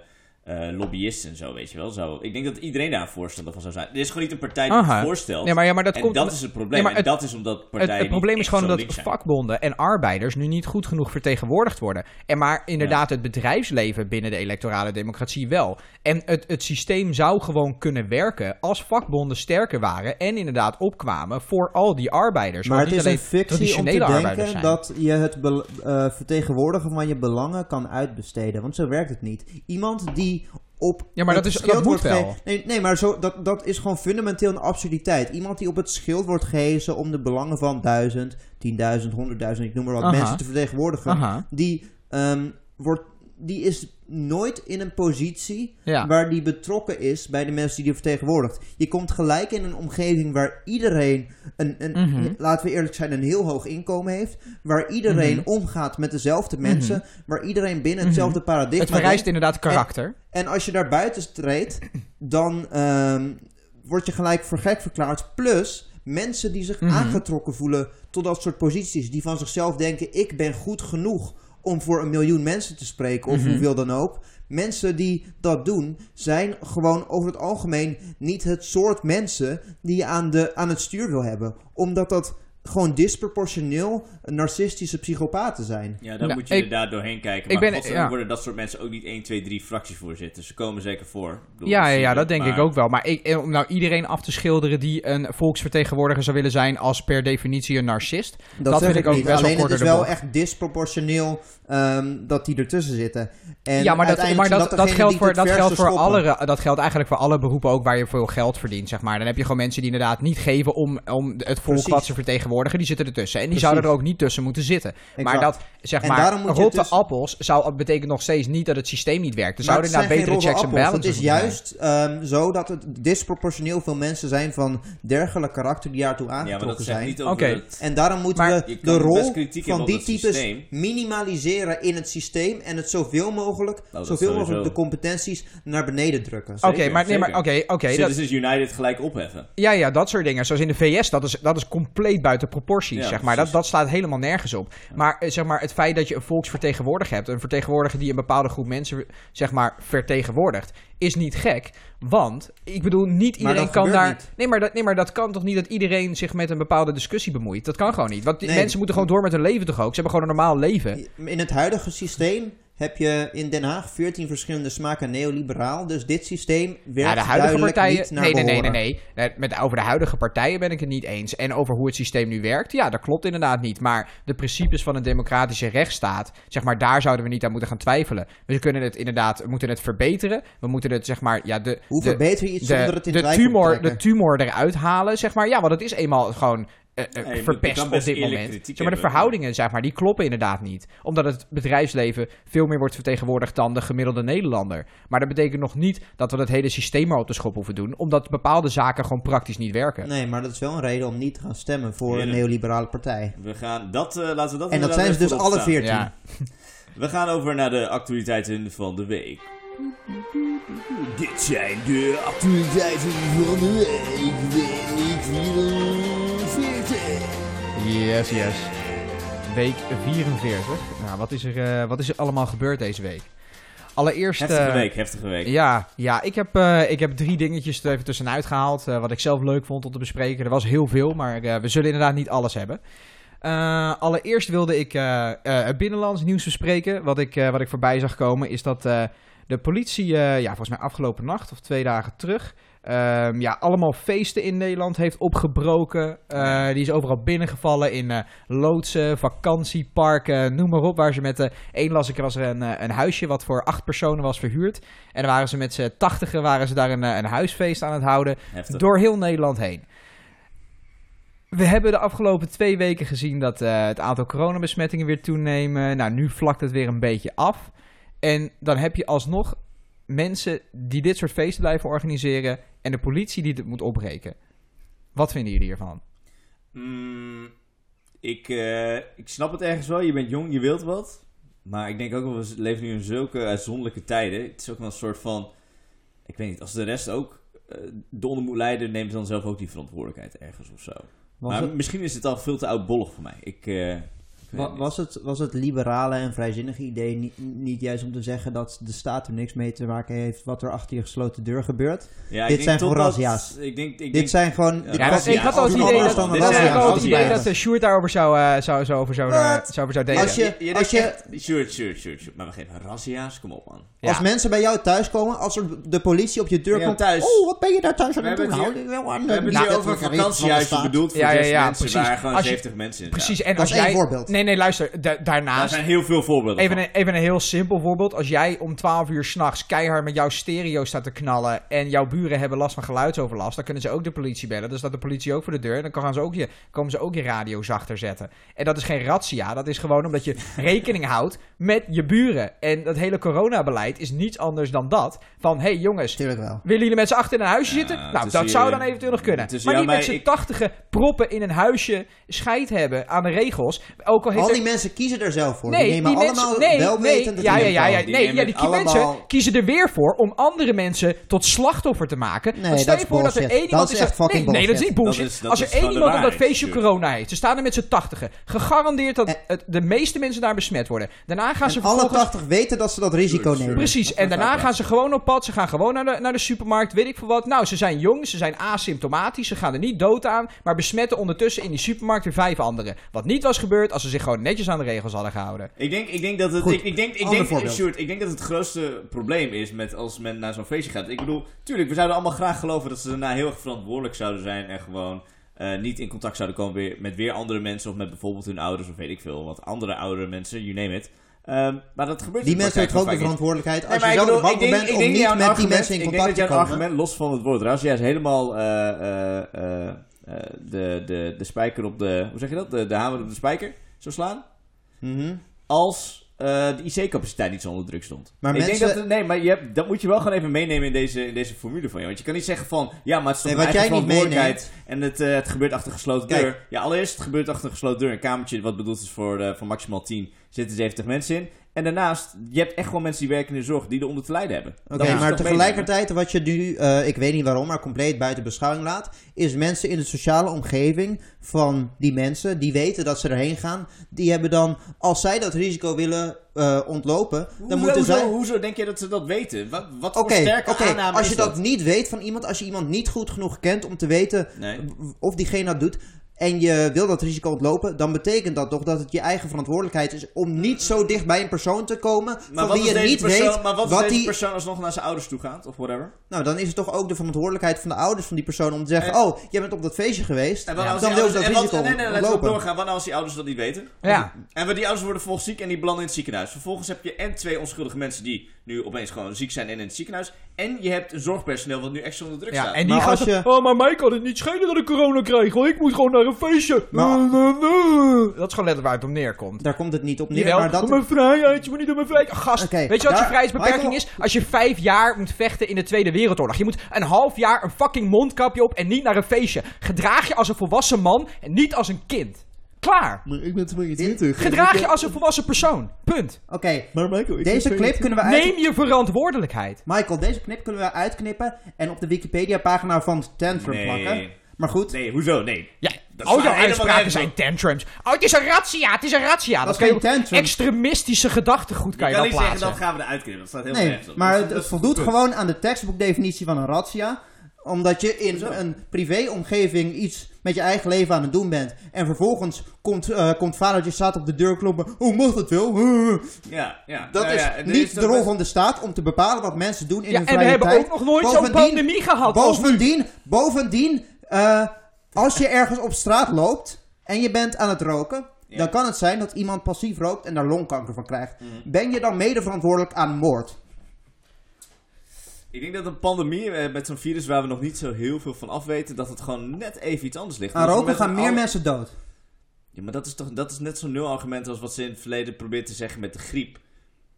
eh, lobbyisten en zo, weet je wel. Zo, ik denk dat iedereen daar een voorstander van zou zijn. Er is gewoon niet een partij die
Aha.
het voorstelt.
Nee, maar, ja, maar dat
en
komt
dat is het probleem.
Nee, maar
en
het-
dat is omdat partijen
Het, het probleem is gewoon dat vakbonden en arbeiders nu niet goed genoeg vertegenwoordigd worden. En maar inderdaad het bedrijfsleven binnen de electorale democratie wel. En het, het systeem zou gewoon kunnen werken als vakbonden sterker waren en inderdaad opkwamen voor al die arbeiders.
Maar het is
niet
een
alleen
fictie om te denken dat je het eh, vertegenwoordigen van je belangen kan uitbesteden. Want zo werkt het niet. Iemand die op
Ja, maar dat is- dat moet wel.
Nee, nee maar zo, dat, dat is gewoon fundamenteel een absurditeit. Iemand die op het schild wordt gehezen om de belangen van duizend, tienduizend, honderdduizend, ik noem maar wat,
Aha.
mensen te vertegenwoordigen.
Aha,
Die, ehm, wordt, die is nooit in een positie
ja.
waar die betrokken is bij de mensen die die vertegenwoordigt. Je komt gelijk in een omgeving waar iedereen, een, een,
Mhm.
laten we eerlijk zijn, een heel hoog inkomen heeft. Waar iedereen
Mhm.
omgaat met dezelfde mensen. Waar iedereen binnen
Mhm.
hetzelfde paradigma
het vereist inderdaad karakter.
En als je daar buiten treedt, dan ehm, word je gelijk voor gek verklaard. Plus, mensen die zich aangetrokken voelen tot dat soort posities. Die van zichzelf denken, ik ben goed genoeg om voor een miljoen mensen te spreken. Of
Mhm.
hoeveel dan ook. Mensen die dat doen, zijn gewoon over het algemeen niet het soort mensen die je aan, de, aan het stuur wil hebben. Omdat dat gewoon disproportioneel narcistische psychopaten zijn.
Ja, dan
Nou,
moet je
ik-
er daar doorheen kijken.
ik
Maar
ben-
godzijdank
ja.
worden dat soort mensen ook niet 1, 2, 3 fractievoorzitters. Ze komen zeker voor. Ik bedoel,
Ja, ja, ja, dat denk
maar-
ik ook wel. Maar ik, eh, om nou iedereen af te schilderen die een volksvertegenwoordiger zou willen zijn als per definitie een narcist.
Dat,
Dat
zeg
vind ik ook
niet.
best wel
Alleen het
kort
is wel echt disproportioneel ehm, dat die ertussen zitten. En
ja, maar dat, maar dat, geldt voor, dat, geldt voor alle, dat geldt eigenlijk voor alle beroepen ook waar je veel geld verdient, zeg maar. Dan heb je gewoon mensen die inderdaad niet geven om, om het volk
Precies.
wat ze vertegenwoordigen. Die zitten ertussen. En die
Precies.
zouden er ook niet tussen moeten zitten. Maar dat, zeg
En
maar, rotte
dus-
appels zou, betekent nog steeds niet dat het systeem niet werkt. Er
Maar
zouden inderdaad
zijn
betere
geen
checks en balances
Het is juist ehm, zo dat het disproportioneel veel mensen zijn van dergelijke karakter die daartoe
Ja, maar dat
aangetrokken
zegt
zijn.
niet over
Oké.
het...
En daarom moeten
Maar
we de rol van die types
systeem.
In het systeem en het zoveel mogelijk,
dat
zoveel mogelijk de competenties naar beneden drukken.
Oké, maar, nee, maar, oké, oké, dat,
Citizens United gelijk opheffen.
Ja, ja, dat soort dingen. Zoals in de VS, dat is, dat is compleet buiten proporties,
Ja,
zeg maar. Dat,
precies.
dat staat helemaal nergens op. Maar, eh, zeg maar het feit dat je een volksvertegenwoordiger hebt... een vertegenwoordiger die een bepaalde groep mensen, zeg maar, vertegenwoordigt... is niet gek, want, ik bedoel, niet iedereen kan daar...
niet.
Nee maar, dat, nee, maar dat kan toch niet dat iedereen zich met een bepaalde discussie bemoeit? Dat kan gewoon niet. Want die
Nee.
mensen moeten gewoon door met hun leven toch ook? Ze hebben gewoon een normaal leven.
In het huidige systeem heb je in Den Haag 14 verschillende smaken neoliberaal. Dus dit systeem werkt
Ja, de huidige
duidelijk
partijen.
niet naar
Nee, nee, nee, nee, nee. Nee, Met, over de huidige partijen ben ik het niet eens. En over hoe het systeem nu werkt. Ja, dat klopt inderdaad niet. Maar de principes van een democratische rechtsstaat. Zeg maar, daar zouden we niet aan moeten gaan twijfelen. We kunnen het inderdaad. We moeten het verbeteren. We moeten het, zeg maar. Ja, de,
Hoe
de,
verbeter je iets zonder
de,
het in
de,
te
tumor, de tumor eruit halen, zeg maar. Ja, want het is eenmaal gewoon. Eh, eh,
je
verpest op dit moment. Zeg maar, de verhoudingen, zeg maar, die kloppen inderdaad niet. Omdat het bedrijfsleven veel meer wordt vertegenwoordigd dan de gemiddelde Nederlander. Maar dat betekent nog niet dat we het hele systeem maar op de schop hoeven doen. Omdat bepaalde zaken gewoon praktisch niet werken.
Nee, maar dat is wel een reden om niet te gaan stemmen voor een neoliberale partij.
We gaan dat, eh, laten we dat
En dat zijn ze dus alle. 14.
Ja. *laughs*
We gaan over naar de actualiteiten van de week. Dit zijn de actualiteiten van de week. Week 44.
Yes, yes. Week 44. Nou, wat is er, eh, wat is er allemaal gebeurd deze week? allereerst...
Heftige
eh,
week, heftige week.
Ja, ja ik, heb, eh, ik heb drie dingetjes er even tussenuit gehaald. eh, wat ik zelf leuk vond om te bespreken. Er was heel veel, maar eh, we zullen inderdaad niet alles hebben. Eh, allereerst wilde ik eh, eh, het binnenlands nieuws bespreken. Wat ik, eh, wat ik voorbij zag komen is dat eh, de politie, eh, ja, volgens mij afgelopen nacht of twee dagen terug. Ehm, ja, allemaal feesten in Nederland heeft opgebroken. Eh, die is overal binnengevallen in eh, loodsen, vakantieparken, noem maar op. Waar ze met de één las ik, er was er een, eh, een huisje wat voor acht personen was verhuurd. En dan waren ze met z'n tachtigen waren ze daar een, eh, een huisfeest aan het houden.
Heftig.
Door heel Nederland heen. We hebben de afgelopen twee weken gezien dat eh, het aantal coronabesmettingen weer toenemen. Nou, nu vlakt het weer een beetje af. En dan heb je alsnog mensen die dit soort feesten blijven organiseren en de politie die het moet opbreken. Wat vinden jullie hiervan?
Mm, ik, eh, ik snap het ergens wel. Je bent jong, je wilt wat. Maar ik denk ook wel, we leven nu in zulke uitzonderlijke tijden. Het is ook wel een soort van... Ik weet niet, als de rest ook eh donder moet leiden... neemt dan zelf ook die verantwoordelijkheid ergens of zo.
Was,
maar
het,
misschien is het al veel te oudbollig voor mij. Ik, eh,
wa- was, het, was het liberale en vrijzinnige idee niet, niet juist om te zeggen dat de staat er niks mee te maken heeft wat er achter je gesloten deur gebeurt?
Ja,
dit zijn gewoon
dat-
razzia's.
Ik denk, ik
Dit
denk,
zijn gewoon...
Ja, dat-
Ja, ik had al het idee dat, idee
Als
dat de Sjoerd daarover zou, eh, zou, zou, over zou, eh, zou, over zou delen.
Als je-
je,
als je-
echt- Sure, sure, sure, sure. Maar wacht even, razzia's? Kom op, man.
Ja.
Als mensen bij jou thuis komen, als er de politie op je deur komt...
thuis.
Oh, wat ben je daar thuis aan het doen? Nou,
We hebben het hier over
staat.
bedoeld voor
Ja, ja,
zes
ja,
mensen...
precies.
waar gewoon
Als je-
70 mensen in
Precies, en
Dat
als jij... Nee, nee, luister. da-
Daar
daarnaast...
zijn heel veel voorbeelden
Even
van.
een, even een heel simpel voorbeeld. Als jij om 12 uur s'nachts keihard met jouw stereo staat te knallen. en jouw buren hebben last van geluidsoverlast. dan kunnen ze ook de politie bellen. Dan staat de politie ook voor de deur. En dan gaan ze ook je, komen ze ook je radio zachter zetten. En dat is geen razzia. Dat is gewoon omdat je *laughs* rekening houdt met je buren. En dat hele coronabeleid is niets anders dan dat. Van hé hey, jongens.
Tuurlijk wel.
Willen jullie met z'n achter in een huisje
Ja,
zitten? Nou, dat zou dan eventueel nog kunnen. Maar niet met z'n tachtigen proppen in een huisje scheid hebben aan de regels. Ook al heeft
Al
er-
die mensen kiezen er zelf voor.
Nee,
die nemen
die
allemaal
mensen, nee,
wel
nee,
wetend dat
ja,
die
ja, ja, ja,
Die
nee, ja, die
allemaal-
mensen kiezen er weer voor om andere mensen tot slachtoffer te maken.
Nee,
Want stel
dat
je
is
voor dat er één iemand
is echt
dat-
fucking
nee, nee, dat is niet bullshit.
Dat is- dat
Als er één iemand op dat feestje corona heeft, ze staan er met z'n tachtigen. Gegarandeerd dat
En-
het, de meeste mensen daar besmet worden. Daarna gaan ze
alle. 80 weten dat ze dat risico nemen.
Precies, en daarna gaan ze gewoon op pad. Ze gaan gewoon naar de, naar de supermarkt, weet ik veel wat. Nou, ze zijn jong, ze zijn asymptomatisch, ze gaan er niet dood aan. Maar besmetten ondertussen in die supermarkt weer vijf anderen. Wat niet was gebeurd als ze zich gewoon netjes aan de regels hadden gehouden.
Ik denk, ik denk dat het.
Goed,
ik, ik denk, ik denk. Sjoerd, ik denk dat het grootste probleem is met als men naar zo'n feestje gaat. Ik bedoel, tuurlijk, we zouden allemaal graag geloven dat ze daarna heel erg verantwoordelijk zouden zijn en gewoon eh, niet in contact zouden komen weer, met weer andere mensen of met bijvoorbeeld hun ouders of weet ik veel, wat andere oudere mensen, you name it. Ehm, maar dat gebeurt
Die mensen hebben ook de
vaak niet.
verantwoordelijkheid. Als je
ik
zelf
bedoel,
bang
ik denk-
bent
ik
om
denk
niet met die mensen in
ik
contact
denk
te
dat jouw
komen.
argument, los van het woord razzia, is helemaal eh, eh, de, de, de spijker op de... Hoe zeg je dat? De, de hamer op de spijker zo slaan.
Mhm.
Als eh, de IC-capaciteit niet zo onder druk stond.
Maar
ik
mensen-
denk dat... Nee, maar je hebt, dat moet je wel gewoon even meenemen in deze, in deze formule van je. Want je kan niet zeggen van... Ja, maar het is toch
Nee, wat jij niet.
En het, eh, het gebeurt achter gesloten
Kijk.
deur. Ja, allereerst het gebeurt achter gesloten deur. Een kamertje wat bedoeld is voor, eh, voor maximaal 10. Zitten 70 mensen in. En daarnaast, je hebt echt gewoon mensen die werken in de zorg die eronder te lijden hebben.
Oké, maar tegelijkertijd, wat je nu, eh, ik weet niet waarom, maar compleet buiten beschouwing laat, is mensen in de sociale omgeving van die mensen, die weten dat ze erheen gaan, die hebben dan, als zij dat risico willen eh, ontlopen, dan
Hoezo,
moeten
hoezo,
zij...
hoezo denk je dat ze dat weten? Wat, wat voor sterke
oké,
aanname
als je dat niet weet van iemand, als je iemand niet goed genoeg kent om te weten
Nee.
of diegene dat doet, en je wil dat risico ontlopen, dan betekent dat toch dat het je eigen verantwoordelijkheid is om niet zo dicht bij een persoon te komen
Maar
van
wat
wie je niet
persoon,
weet
maar wat deze
die...
persoon alsnog naar zijn ouders toe gaat? Of whatever?
Nou, dan is het toch ook de verantwoordelijkheid van de ouders van die persoon om te zeggen:
En-
Oh, jij bent op dat feestje geweest.
En wat
Ja,
als
dan wil
ouders-
dat
en wat-
risico
Nee, nee, laten we
ontlopen.
doorgaan. Wat nou als die ouders dat niet weten?
Ja,
En wat die ouders worden vervolgens ziek en die belanden in het ziekenhuis. Vervolgens heb je en twee onschuldige mensen die nu opeens gewoon ziek zijn en in het ziekenhuis. En je hebt een zorgpersoneel wat nu extra onder druk
ja
staat.
en die
Maar
gaat...
als je-
Oh, maar mij kan het niet schelen dat ik corona krijg, want ik moet gewoon naar een feestje.
Maar-
Dat is gewoon letterlijk waar het op neerkomt.
Daar komt het niet op neer.
Jawel,
maar dat,
op mijn vrijheid, je moet niet op mijn vrijheid. Gast, weet je wat je vrijheidsbeperking
Michael-
is? Als je vijf jaar moet vechten in de Tweede Wereldoorlog. Je moet een half jaar een fucking mondkapje op en niet naar een feestje. Gedraag je als een volwassen man en niet als een kind. Klaar.
Maar ik ben
22.
Gedraag je als een volwassen persoon. Punt.
Oké,
Maar Michael, ik
deze clip
22.
kunnen we uit...
Neem je verantwoordelijkheid.
Michael, deze clip kunnen we uitknippen en op de Wikipedia-pagina van Tantrum plakken.
Nee.
Maar goed,
Nee, hoezo? Nee.
Ja, Jouw
helemaal
uitspraken zijn tantrums. Oh, het is een razzia, het is een razzia.
Dat
Dat
is
kan je
geen
op
tantrum.
extremistische gedachtegoed kan
Je
je
kan
wel
niet zeggen,
plaatsen.
dat gaan we eruit knippen. Dat staat helemaal
Nee,
nergens op.
maar
Dat
het, het voldoet
punt.
gewoon aan de textboekdefinitie van een razzia. Omdat je in een privéomgeving iets met je eigen leven aan het doen bent. En vervolgens komt, eh komt vadertje staat op de deur kloppen. Oh, mag dat wel? *laughs*
Ja, ja.
Dat
Nou
is
ja,
niet de rol
best-
van de staat om te bepalen wat mensen doen in
Ja,
hun
en we
vrije
hebben
tijd.
ook nog nooit zo'n pandemie gehad.
Bovendien, bovendien eh, als je ergens op straat loopt en je bent aan het roken,
Ja.
dan kan het zijn dat iemand passief rookt en daar longkanker van krijgt.
Mhm.
Ben je dan mede verantwoordelijk aan moord?
Ik denk dat een pandemie eh, met zo'n virus waar we nog niet zo heel veel van afweten, dat het gewoon net even iets anders ligt.
Aan roken gaan meer mensen dood.
Ja, maar dat is toch dat is net zo'n nul argument als wat ze in het verleden probeert te zeggen met de griep.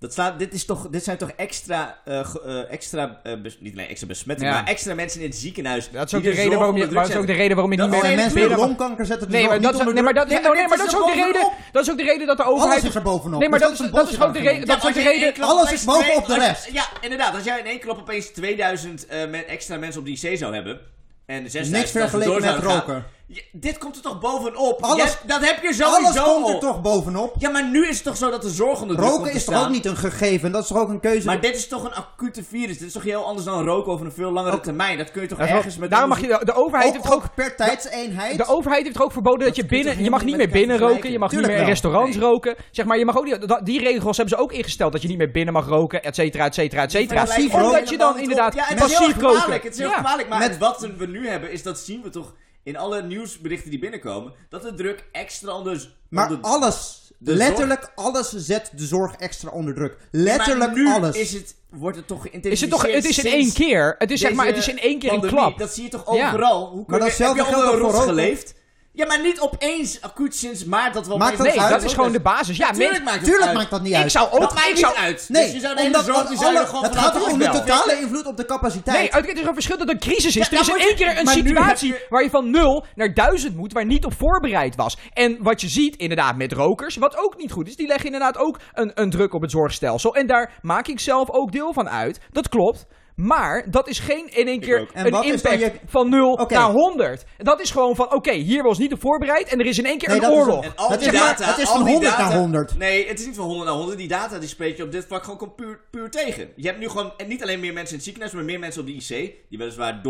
Dat slaat, dit, is toch, dit zijn toch extra, eh, extra bes- niet alleen extra besmettingen,
Ja.
maar extra mensen in het ziekenhuis.
Dat is
die
ook de
de
reden waarom je, dat is ook de reden waarom je
Dat
niet meer...
Mensen met longkanker zetten
Nee, maar dat, nee, maar dat, nee, maar dat is ook de reden. Dat is ook de reden dat de
Alles
overheid.
is er bovenop.
Nee, maar dat,
is
ook de reden. Dat is ook de reden.
Alles is bovenop de rest.
Ja, inderdaad. Als jij in één klap opeens 2000 eh, met extra mensen op de IC zou hebben. En 6000
Niks vergeleken
door
met roken.
Dit komt er toch bovenop?
Alles-
Jij- dat heb je
Alles
sowieso
komt er
al.
toch bovenop?
Ja, maar nu is het toch zo dat de zorg onder druk komt
Roken
te
is toch
staan?
ook niet een gegeven? Dat is toch ook een keuze?
Maar dit is toch een acute virus? Dit is toch heel anders dan roken over een veel langere
Ook-
termijn? Dat kun je toch
Dat is
ergens met...
Daarom mag je, de, de overheid
ook,
heeft toch ook
ook per tijdseenheid?
De overheid heeft er ook verboden dat je
kun je
binnen.
toch
Je mag niet
helemaal
meer
met
binnen
elkaar
roken. Je mag niet meer in restaurants
Nee.
roken. Zeg maar, je mag ook niet. dat- Die regels hebben ze ook ingesteld. Dat je niet meer binnen mag roken, et cetera, et cetera, et cetera.
Passief
Omdat
roken
je dan inderdaad
Ja, het is heel
passief roken.
Het is heel
Ja.
gevaarlijk. Maar
Met-
wat we nu hebben, is dat zien we toch in alle nieuwsberichten die binnenkomen, dat de druk extra onder...
Maar
onder-
alles,
de
letterlijk alles zet de zorg extra onder druk.
Maar
Letterlijk
nu
alles.
Is het, wordt het toch
Is het toch? Het is in één keer. Het is zeg maar, het is in één keer een
pandemie.
klap.
Dat zie je toch
Ja.
overal? Hoe kun
Maar
je,
datzelfde geldt
een
ook voor
geleefd? Ja, maar niet opeens acuut sinds maart dat we
Maakt
opeens...
dat
Nee,
uit?
dat is gewoon de basis. Ja,
Tuurlijk maakt het
Tuurlijk
uit.
maakt dat niet
ik
uit.
zou ook.
Dat maakt
ik
niet
zou,
uit.
Nee,
dus je zou de hele
omdat
zorg, die zou je
alle-
er gewoon
het gaat om de
afbellen.
totale invloed op de capaciteit.
Nee, het is een verschil dat er een crisis is.
Ja,
er is
dan
in
moet
één
je-
keer een
maar nu
situatie
heb
waar je van 0 naar 1000 moet, waar niet op voorbereid was. En wat je ziet, inderdaad, met rokers, wat ook niet goed is, die leggen inderdaad ook een, een druk op het zorgstelsel. En daar maak ik zelf ook deel van uit. Dat klopt. Maar dat is geen in één keer een
wat is dan
impact
je-
van 0
Oké.
naar 100. Dat is gewoon van, oké, hier was niet op voorbereid en er is in één keer
Nee,
een
dat is
oorlog.
Die
is maar-
data,
het is van
die
100 naar
data-
100.
Nee, het is niet van 100 naar 100. Die data die spreek je op dit vlak gewoon puur, puur tegen. Je hebt nu gewoon en niet alleen meer mensen in het ziekenhuis, maar meer mensen op de IC. Die weliswaar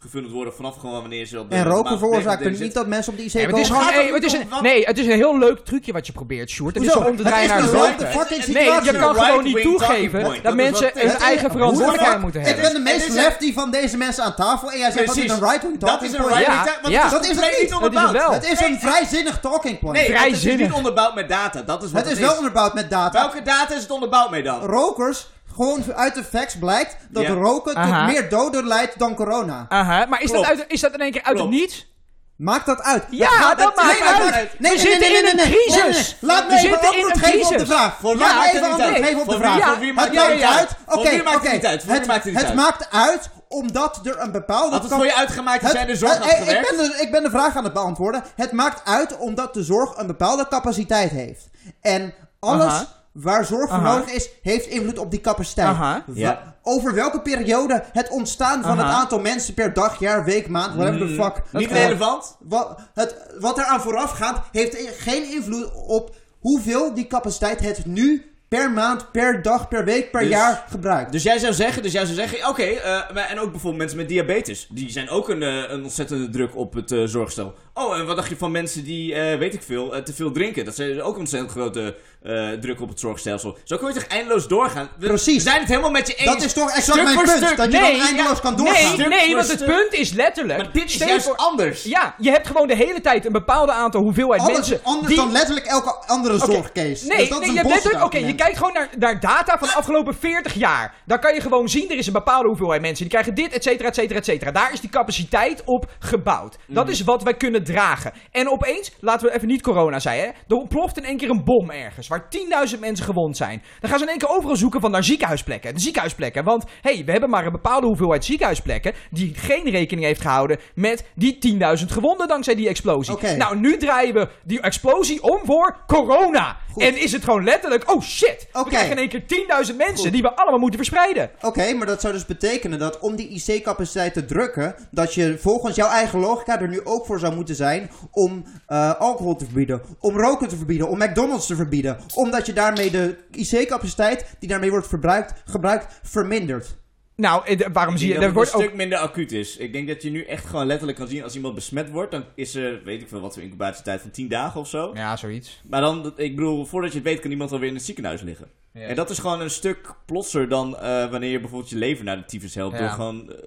doorgefundeld worden vanaf gewoon wanneer ze op de
en roken veroorzaakt er niet dat mensen op de IC
Nee, maar het is
komen.
gewoon,
er
het is
niet
een, nee, het is een heel leuk trucje wat je probeert, Sjoerd. Het is om te draaien naar
is
de
dezelfde
roken.
fucking
Nee, je kan gewoon niet
right-wing
toegeven
talking point.
dat
Dat is
mensen hun
is-
eigen verantwoordelijkheid moeten
Ik
hebben.
ben de meest
is een-
lefty van deze mensen aan tafel en jij zegt dat dit een right-wing
Dat
talking
is een
point
is
Dat is het
compleet
niet.
niet
Dat is het
onderbouwd.
Het is een vrijzinnig talking point.
Nee, het is niet onderbouwd met data. Dat is wat
het is wel onderbouwd met data.
Welke data is het onderbouwd mee dan?
Rokers, gewoon uit de facts blijkt dat
Ja.
roken tot
Aha.
meer doden leidt dan corona.
Aha, maar is dat,
Klopt.
uit, is dat in één keer uit het
Klopt.
niets?
Maakt dat uit?
Ja,
gaat-
dat
het-
maakt
nee,
uit.
We
zitten in een crisis.
Laat
We
me even
zitten in
antwoord
een
geven op de
crisis.
vraag.
Voor wie
Laat me
maakt het
even
niet
antwoord
uit?
geven op de
Voor
vraag.
wie-
voor
wie
Het
maakt het niet uit?
uit.
Voor
Oké,
wie maakt het
oké.
niet uit? Voor wie
Het-
maakt het niet
Het
uit?
maakt uit omdat er een bepaalde...
Had het voor je uitgemaakt
Het-
de zorg had
eh, ik,
gewerkt?
ben de, ik ben de vraag aan het beantwoorden. Het maakt uit omdat de zorg een bepaalde capaciteit heeft. En alles
Aha.
Waar zorg voor
Aha.
nodig is, heeft invloed op die capaciteit.
Aha.
Ja.
Over welke periode het ontstaan van
Aha.
het aantal mensen per dag, jaar, week, maand, whatever the
Mm,
fuck.
Niet relevant?
Wat, het, wat eraan vooraf gaat, heeft geen invloed op hoeveel die capaciteit het nu per maand, per dag, per week, per
Dus-
jaar gebruikt.
Dus jij zou zeggen, dus jij zou zeggen, oké, eh, maar- en ook bijvoorbeeld mensen met diabetes, die zijn ook een, eh, een ontzettende druk op het eh, zorgstel. Oh, en wat dacht je van mensen die, eh, weet ik veel, te veel drinken? Dat is ook een ontzettend grote eh, druk op het zorgstelsel. Zo kun je toch eindeloos doorgaan? We,
Precies.
We zijn het helemaal met je eens.
dat is toch exact mijn punt,
stuk.
dat je
Nee,
dan eindeloos
ja,
kan doorgaan.
Nee, nee want het punt is letterlijk...
Maar dit is
je
juist
voor-
anders.
Ja, je hebt gewoon de hele tijd een bepaald aantal hoeveelheid
Alles
mensen...
anders
die-
dan letterlijk elke andere zorgcase.
Nee,
dus dat
nee
is
je,
een
letterlijk- oké, je kijkt gewoon naar, naar data van de afgelopen 40 jaar. Dan kan je gewoon zien, er is een bepaalde hoeveelheid mensen. Die krijgen dit, et cetera, et cetera, et cetera. Daar is die capaciteit op gebouwd. Dat
Mhm.
is wat wij kunnen dragen. En opeens, laten we even niet corona zijn, hè. Er ontploft in één keer een bom ergens. Waar 10.000 mensen gewond zijn, dan gaan ze in één keer overal zoeken van naar ziekenhuisplekken. De ziekenhuisplekken. Want hé, hey, we hebben maar een bepaalde hoeveelheid ziekenhuisplekken die geen rekening heeft gehouden met die 10.000 gewonden dankzij die explosie. Nou, nu draaien we die explosie om voor corona.
Goed.
En is het gewoon letterlijk, oh shit, we krijgen in één keer 10.000 mensen
Goed.
die we allemaal moeten verspreiden.
Oké, maar dat zou dus betekenen dat om die IC-capaciteit te drukken, dat je volgens jouw eigen logica er nu ook voor zou moeten zijn om eh, alcohol te verbieden, om roken te verbieden, om McDonald's te verbieden, omdat je daarmee de IC-capaciteit die daarmee wordt verbruikt, gebruikt vermindert.
Nou, eh, waarom zie je, er
dat het
wordt
een
ook...
stuk minder acuut is. Ik denk dat je nu echt gewoon letterlijk kan zien als iemand besmet wordt, dan is er, weet ik veel, wat voor incubatietijd van 10 dagen of zo.
Ja, zoiets.
Maar dan, ik bedoel, voordat je het weet kan iemand alweer in het ziekenhuis liggen.
Ja.
En dat is gewoon een stuk plotser dan eh, wanneer je bijvoorbeeld je leven naar de tyfus helpt
Ja.
door gewoon eh,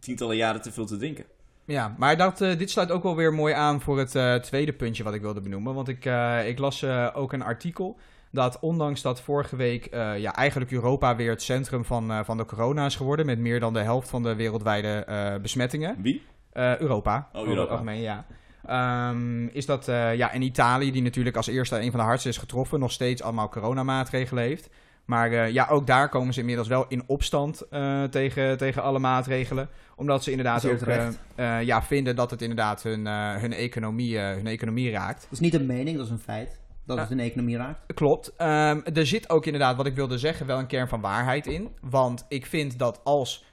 tientallen jaren te veel te drinken.
Ja, maar dat, eh, dit sluit ook wel weer mooi aan voor het eh, tweede puntje wat ik wilde benoemen. Want ik, eh, ik las ook een artikel dat ondanks dat vorige week ja, eigenlijk Europa weer het centrum van, van de corona is geworden... met meer dan de helft van de wereldwijde besmettingen.
Wie?
Europa.
Oh, Europa.
algemeen, ja. Ehm, is dat ja, in Italië, die natuurlijk als eerste een van de hardste is getroffen, nog steeds allemaal coronamaatregelen heeft. Maar eh, ja, ook daar komen ze inmiddels wel in opstand eh, tegen, tegen alle maatregelen. Omdat ze inderdaad ook eh, ja, vinden dat het inderdaad hun, hun, economie, hun economie raakt.
Dat is niet een mening, dat is een feit. Dat het een economie raakt.
Klopt. Ehm, er zit ook inderdaad, wat ik wilde zeggen, wel een kern van waarheid in. Want ik vind dat als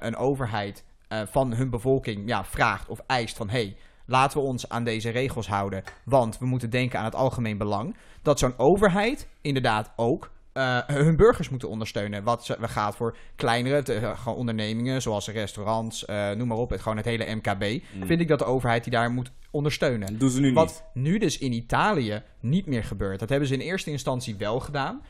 een overheid van hun bevolking ja, vraagt of eist van... Hey, laten we ons aan deze regels houden, want we moeten denken aan het algemeen belang. Dat zo'n overheid inderdaad ook eh, hun burgers moeten ondersteunen. Wat ze- we gaat voor kleinere te- eh, gewoon ondernemingen, zoals restaurants, eh, noem maar op. Het, gewoon het hele MKB.
Mm.
Vind ik dat de overheid die daar moet ondersteunen.
Dat doen ze nu niet.
Wat nu dus in Italië niet meer gebeurt. Dat hebben ze in eerste instantie wel gedaan.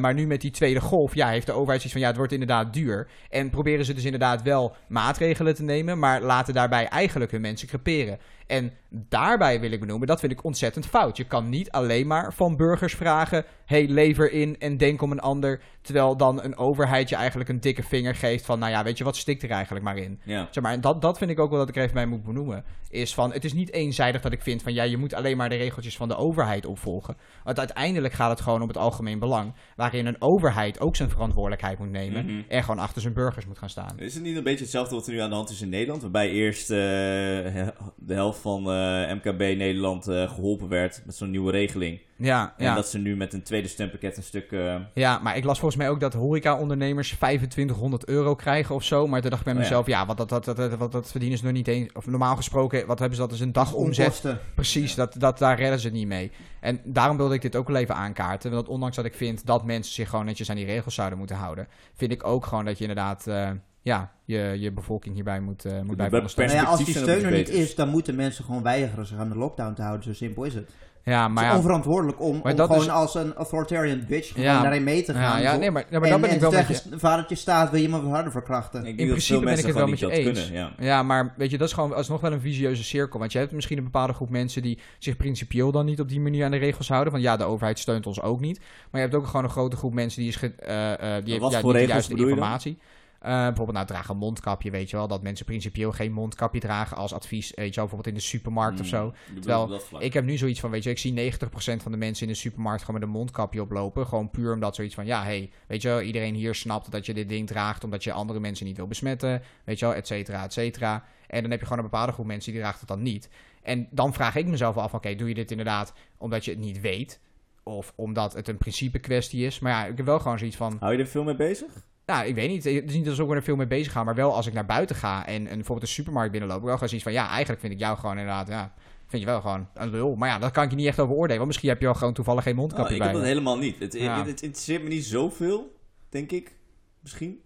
Maar nu met die tweede golf, ja, heeft de overheid zoiets van, ja, het wordt inderdaad duur. En proberen ze dus inderdaad wel maatregelen te nemen, maar laten daarbij eigenlijk hun mensen creperen. En daarbij wil ik benoemen, dat vind ik ontzettend fout. Je kan niet alleen maar van burgers vragen, hey, lever in en denk om een ander. Terwijl dan een overheid je eigenlijk een dikke vinger geeft van, nou ja, weet je wat, stik er eigenlijk maar in.
Ja.
Zeg maar, en dat, dat vind ik ook wel dat ik er even bij moet benoemen. Is van, het is niet eenzijdig dat ik vind van, ja, je moet alleen maar de regeltjes van de overheid opvolgen. Want uiteindelijk gaat het gewoon om het algemeen belang. Waarin een overheid ook zijn verantwoordelijkheid moet nemen.
Mhm.
En gewoon achter zijn burgers moet gaan staan.
Is het niet een beetje hetzelfde wat er nu aan de hand is in Nederland? Waarbij eerst eh, de helft van eh, MKB Nederland eh, geholpen werd met zo'n nieuwe regeling.
Ja,
En
ja.
dat ze nu met een tweede stempakket een stuk... eh,
ja, maar ik las volgens mij ook dat horeca-ondernemers 2500 euro krijgen of zo. Maar toen dacht ik bij
Oh
mezelf, ja, wat dat, dat, dat, wat dat verdienen ze nog niet eens. Of normaal gesproken, wat hebben ze dat is een dagomzet.
Onkosten.
Precies, dat, dat, daar redden ze het niet mee. En daarom wilde ik dit ook wel even aankaarten. Want ondanks dat ik vind dat mensen zich gewoon netjes aan die regels zouden moeten houden, vind ik ook gewoon dat je inderdaad ja, je, je bevolking hierbij moet, eh moet
bij
blijven ondersteunen.
Nou ja, als die steun er niet is, dan moeten mensen gewoon weigeren zich aan de lockdown te houden. Zo simpel is het.
Ja, maar
het is
ja,
onverantwoordelijk om,
Maar
om
dat
gewoon
is-
als een authoritarian bitch
Ja.
daarin mee te gaan.
ja, ja, nee, maar, ja, maar
en,
dat ben
en
ik wel met je...
zeggen, vadertje staat, wil je me wat harder verkrachten.
ik
In principe ben ik
mensen
het wel met
niet
je
dat
eens.
kunnen. Ja.
Ja, maar weet je, dat is gewoon alsnog wel een visieuze cirkel. Want je hebt misschien een bepaalde groep mensen die zich principieel dan niet op die manier aan de regels houden. Van ja, de overheid steunt ons ook niet. Maar je hebt ook gewoon een grote groep mensen die is ge- eh, eh, die heeft ja,
voor
niet de
regels
juiste
je
Eh, bijvoorbeeld, nou, draag een mondkapje, weet je wel. Dat mensen principieel geen mondkapje dragen als advies, weet je wel. Bijvoorbeeld in de supermarkt of zo.
Mm, ik bedoel
Terwijl. Ik heb nu zoiets van, weet je, ik zie 90% van de mensen in de supermarkt gewoon met een mondkapje oplopen. Gewoon puur omdat zoiets van, ja, hey, weet je wel, iedereen hier snapt dat je dit ding draagt omdat je andere mensen niet wil besmetten, weet je wel, et cetera, et cetera. En dan heb je gewoon een bepaalde groep mensen die draagt het dan niet. En dan vraag ik mezelf af, oké, doe je dit inderdaad omdat je het niet weet? Of omdat het een principe kwestie is? Maar ja, ik heb wel gewoon zoiets van,
Hou je er veel mee bezig?
Nou, ik weet niet. Het is niet alsof ik er veel mee bezig ga. Maar wel als ik naar buiten ga en, en bijvoorbeeld de supermarkt binnenloop. Wel gewoon zoiets van, ja, eigenlijk vind ik jou gewoon inderdaad, ja, vind je wel gewoon een lul. Maar ja, dat kan ik je niet echt over oordelen. Want misschien heb je wel gewoon toevallig geen
Oh,
mondkapje
ik
bij
heb dat helemaal niet. Het,
Ja.
het, het interesseert me niet zoveel, denk ik. Misschien.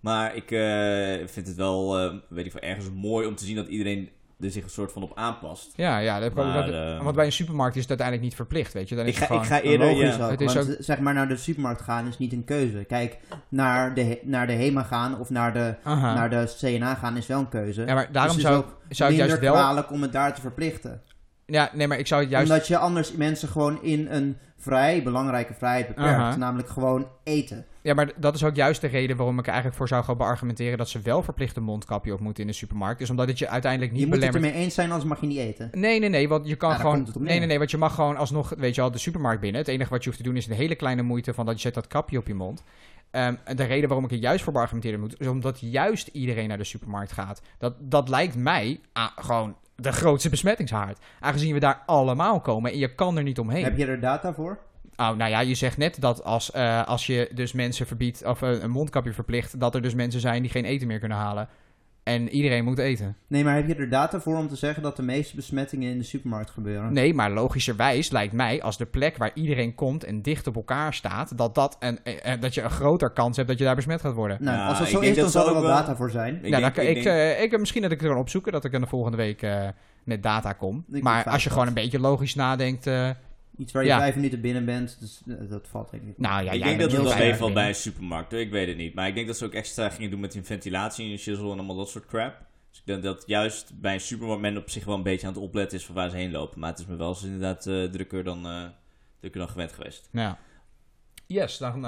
Maar ik eh, vind het wel, eh, weet ik veel, ergens mooi om te zien dat iedereen er zich een soort van op aanpast.
Ja, ja. Dat,
Maar,
dat-
eh,
want bij een supermarkt is het uiteindelijk niet verplicht, weet je. Dan is
Ik
het
ga, ik ga eerder,
Logisch
ja.
ook,
Het is
want zeg maar naar de supermarkt gaan is niet een keuze. Kijk, naar de, naar de HEMA gaan of naar de,
Aha.
naar de CNA gaan is wel een keuze.
Ja, maar daarom
Dus het
zou, zou ik
minder
juist wel...
kwalijk om het daar te verplichten.
Ja, nee, maar ik zou het juist...
Omdat je anders mensen gewoon in een vrij belangrijke vrijheid beperkt.
Aha.
Namelijk gewoon eten.
Ja, maar dat is ook juist de reden waarom ik er eigenlijk voor zou gaan beargumenteren dat ze wel verplicht een mondkapje op moeten in de supermarkt. Dus omdat het je uiteindelijk niet
je moet het
belemmert.
ermee eens zijn, anders mag je niet eten.
Nee, nee, nee, want je kan
Ja,
gewoon.
het.
Nee, nee, nee, want je mag gewoon alsnog, weet je wel, de supermarkt binnen. Het enige wat je hoeft te doen is een hele kleine moeite van dat je zet dat kapje op je mond. Ehm, de reden waarom ik er juist voor beargumenteren moet, is omdat juist iedereen naar de supermarkt gaat. Dat, dat lijkt mij ah, gewoon de grootste besmettingshaard. Aangezien we daar allemaal komen en je kan er niet omheen.
Heb je er data voor?
Oh, nou ja, je zegt net dat als, eh, als je dus mensen verbiedt, of eh, een mondkapje verplicht, dat er dus mensen zijn die geen eten meer kunnen halen. En iedereen moet eten.
Nee, maar heb je er data voor om te zeggen dat de meeste besmettingen in de supermarkt gebeuren?
Nee, maar logischerwijs lijkt mij, als de plek waar iedereen komt en dicht op elkaar staat, dat, dat, een, eh, eh, dat je een groter kans hebt dat je daar besmet gaat worden.
Nou,
Ja,
als dat zo is, dan zal er wel data voor zijn.
Ik
ja,
denk-
dan,
ik
ik,
denk-
eh, ik, misschien dat ik er kan opzoeken, dat ik er de volgende week eh, met data kom. maar als je gewoon een beetje logisch nadenkt, eh,
Iets waar je
Ja.
vijf minuten binnen bent, dus eh, dat valt denk ik.
nou ja,
ik
jij
denk dat het wel
veilig
meevalt
binnen.
bij een supermarkt. Ik weet het niet. Maar ik denk dat ze ook extra gingen doen met die ventilatie in je shizzle en allemaal dat soort crap. Dus ik denk dat juist bij een supermarkt men op zich wel een beetje aan het opletten is van waar ze heen lopen. Maar het is me wel eens inderdaad eh, drukker, dan, eh, drukker dan gewend geweest.
Ja. Yes, dan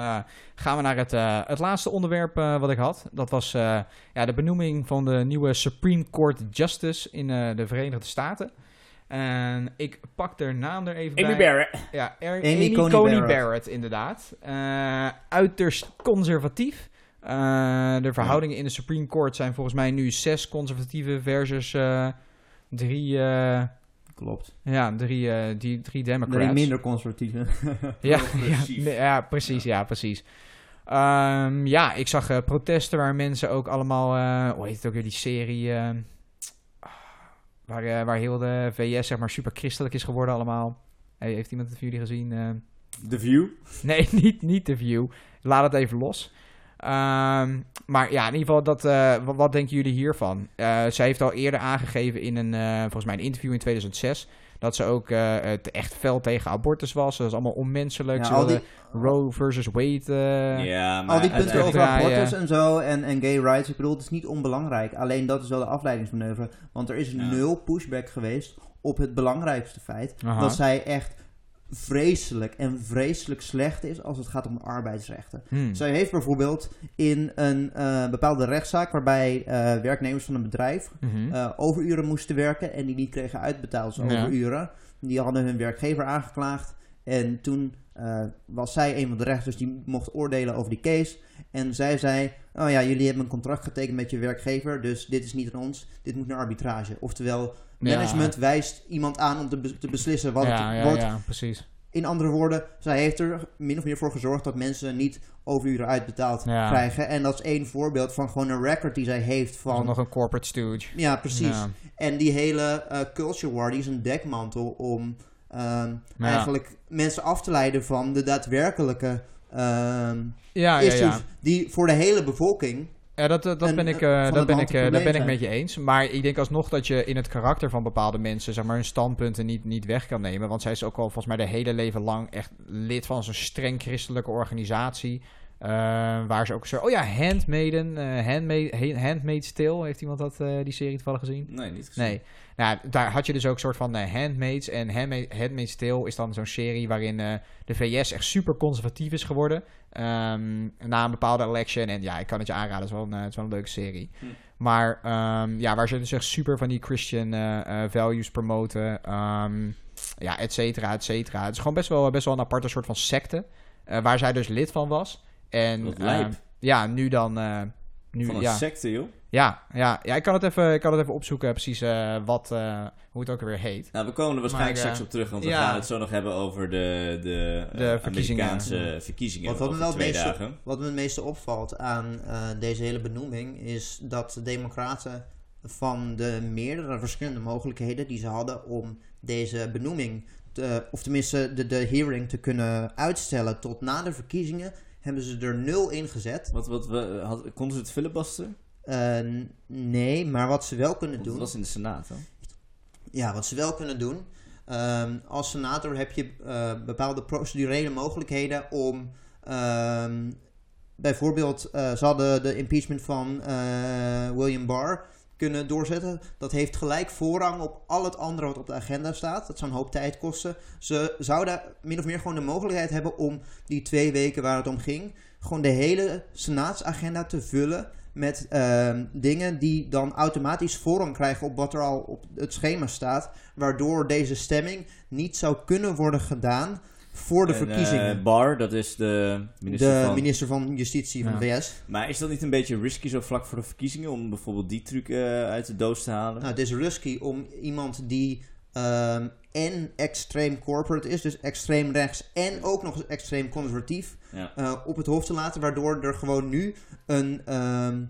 gaan we naar het, eh, het laatste onderwerp eh, wat ik had. Dat was eh, ja, de benoeming van de nieuwe Supreme Court Justice in eh, de Verenigde Staten. En ik pak de naam er even bij.
Barrett.
Ja, er-
Amy
Amy,
Coney
Coney,
Barrett.
Barrett. inderdaad. Eh, uiterst conservatief. Eh, de verhoudingen in de Supreme Court zijn volgens mij nu zes conservatieve versus eh, drie, eh,
Klopt.
ja, drie, eh, die, drie Democrats.
Drie minder conservatieve. *laughs*
Ja, ja, ja, precies, ja, precies. Ehm, ja, ik zag eh, protesten waar mensen ook allemaal, eh hoe heet het ook weer, die serie, eh, waar, eh, waar heel de VS zeg maar super christelijk is geworden allemaal. Hey, heeft iemand het van jullie gezien? Eh,
The View.
nee, *laughs* niet, niet The View. Laat het even los. Ehm, maar ja, in ieder geval, dat, eh, wat, wat denken jullie hiervan? Zij heeft al eerder aangegeven in een, volgens mij een interview in 2006... dat ze ook eh, het echt fel tegen abortus was. Dat is allemaal onmenselijk.
Ja,
ze
al die,
Roe versus Wade. eh,
ja, maar
al die punten over abortus en zo en, en gay rights, ik bedoel, het is niet onbelangrijk. Alleen dat is wel de afleidingsmanoeuvre. Want er is
Ja.
nul pushback geweest op het belangrijkste feit.
Aha.
Dat zij echt vreselijk en vreselijk slecht is als het gaat om arbeidsrechten.
Hmm.
Zij heeft bijvoorbeeld in een eh, bepaalde rechtszaak waarbij eh, werknemers van een bedrijf eh, overuren moesten werken en die niet kregen uitbetaald als
Ja.
overuren. Die hadden hun werkgever aangeklaagd en toen was zij een van de rechters die mocht oordelen over die case. En zij zei, oh ja, jullie hebben een contract getekend met je werkgever, dus dit is niet aan ons, dit moet naar arbitrage. Oftewel,
Ja.
management wijst iemand aan om te, be- te beslissen wat
ja,
het
ja,
wordt.
ja, precies.
In andere woorden, zij heeft er min of meer voor gezorgd dat mensen niet overuren uitbetaald krijgen. En dat is één voorbeeld van gewoon een record die zij heeft
Van nog een corporate stooge.
Ja, precies. En die hele eh, culture war, die is een dekmantel om ehm, eigenlijk mensen af te leiden van de daadwerkelijke
Ja, ja,
issues
ja.
die voor de hele bevolking...
Ja, dat, dat, ben ik, eh,
van
dat ben ik, eh, dat ben ik met je eens. Maar ik denk alsnog dat je in het karakter van bepaalde mensen, zeg maar, hun standpunten niet, niet weg kan nemen. Want zij is ook al volgens mij de hele leven lang echt lid van zo'n streng christelijke organisatie. eh, waar ze ook zo. Oh ja, Handmaiden. eh Handmaid, Ha- Handmaid's Tale. Heeft iemand dat, eh, die serie toevallig gezien?
Nee, niet gezien.
Nee. Nou, daar had je dus ook een soort van eh, Handmaids. En Handmaid, Handmaid's Tale is dan zo'n serie waarin eh, de VS echt super conservatief is geworden. Ehm, na een bepaalde election. En ja, ik kan het je aanraden. Het is wel een, eh, het is wel een leuke serie.
Hm.
Maar ja, waar ze dus echt super van die Christian eh, eh, values promoten. ehm, ja, et cetera, et cetera. Het is gewoon best wel, best wel een aparte soort van secte. waar zij dus lid van was. En ehm, ja, nu dan... nu,
Van een
ja.
secte, joh.
Ja, ja, ja ik, kan het even, ik kan het even opzoeken, precies eh, wat, eh, hoe het ook weer heet.
Nou, we komen er waarschijnlijk
Maar, eh,
straks op terug, want we
ja.
gaan het zo nog hebben over de, de,
De verkiezingen.
Amerikaanse verkiezingen
Wat, wat, me meeste,
dagen.
wat me het meeste opvalt aan eh, deze hele benoeming is dat de democraten van de meerdere verschillende mogelijkheden die ze hadden om deze benoeming, te, of tenminste de, de hearing te kunnen uitstellen tot na de verkiezingen, hebben ze er nul in gezet.
Wat, wat, we, had, konden ze het filibusteren?
Eh, nee, maar wat ze wel kunnen doen,
was in de Senaat, hè?
ja, wat ze wel kunnen doen, ehm, als senator heb je eh, bepaalde procedurele mogelijkheden om ehm, bijvoorbeeld, eh, ze hadden de impeachment van William Barr kunnen doorzetten. Dat heeft gelijk voorrang op al het andere wat op de agenda staat. Dat zou een hoop tijd kosten. Ze zouden min of meer gewoon de mogelijkheid hebben om die twee weken waar het om ging, gewoon de hele senaatsagenda te vullen met ehm, dingen die dan automatisch voorrang krijgen op wat er al op het schema staat, waardoor deze stemming niet zou kunnen worden gedaan voor de
En, eh,
verkiezingen.
Barr, dat is de minister
de
van...
minister van Justitie van de VS.
Maar is dat niet een beetje risky zo vlak voor de verkiezingen om bijvoorbeeld die truc eh, uit de doos te halen?
Nou, het is risky om iemand die ehm, en extreem corporate is, dus extreem rechts en ook nog eens extreem conservatief,
Ja.
eh, op het hoofd te laten, waardoor er gewoon nu een ehm,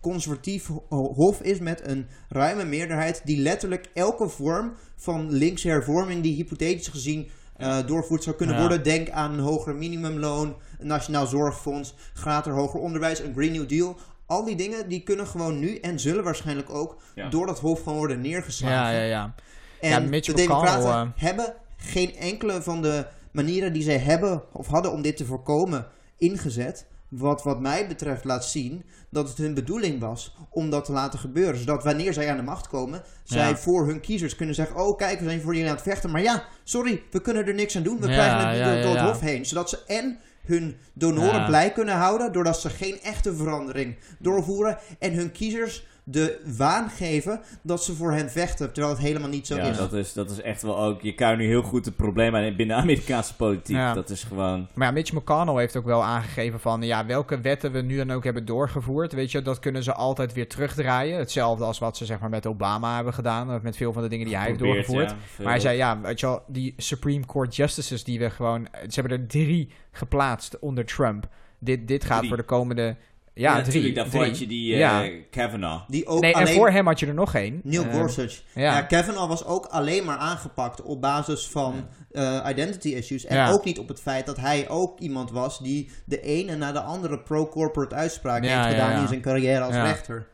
conservatief ho- hof is met een ruime meerderheid die letterlijk elke vorm van linkse hervorming die hypothetisch gezien eh, doorvoerd zou kunnen
Ja.
worden. Denk aan een hoger minimumloon, een nationaal zorgfonds, gratis hoger onderwijs, een Green New Deal. Al die dingen die kunnen gewoon nu en zullen waarschijnlijk ook
Ja.
door dat hof gewoon worden neergeslagen.
Ja, ja, ja.
En
Ja,
de Democraten
eh,
hebben geen enkele van de manieren die zij hebben of hadden om dit te voorkomen ingezet. Wat wat mij betreft laat zien dat het hun bedoeling was om dat te laten gebeuren. Zodat wanneer zij aan de macht komen, zij
Ja.
voor hun kiezers kunnen zeggen... Oh kijk, we zijn voor jullie aan het vechten. Maar ja, sorry, we kunnen er niks aan doen. We
Ja,
krijgen het niet door, het hof heen. Zodat ze en hun donoren blij kunnen houden... doordat ze geen echte verandering doorvoeren... en hun kiezers de waan geven dat ze voor hen vechten. Terwijl het helemaal niet zo
ja,
is.
dat is, dat is echt wel ook... Je kan nu heel goed het probleem aan binnen de Amerikaanse politiek.
Ja.
Dat is gewoon...
Maar ja, Mitch McConnell heeft ook wel aangegeven van... ja, welke wetten we nu dan ook hebben doorgevoerd... weet je, dat kunnen ze altijd weer terugdraaien. Hetzelfde als wat ze zeg maar met Obama hebben gedaan... of met veel van de dingen die hij heeft doorgevoerd.
ja,
Maar hij zei, ja, weet je wel, die Supreme Court Justices die we gewoon... Ze hebben er drie geplaatst onder Trump. Dit, dit gaat
Drie.
voor de komende...
Ja,
Ja,
natuurlijk.
drie.
Daarvoor
drie.
had je die eh,
Ja.
Kavanaugh.
Die ook
Nee, en
alleen...
voor hem had je er nog één.
Neil
Eh,
Gorsuch.
ja.
Ja. Kavanaugh was ook alleen maar aangepakt op basis van eh, identity issues. En
Ja.
ook niet op het feit dat hij ook iemand was die de ene na de andere pro-corporate uitspraak
Ja,
heeft gedaan
ja.
in zijn carrière als
Ja.
rechter.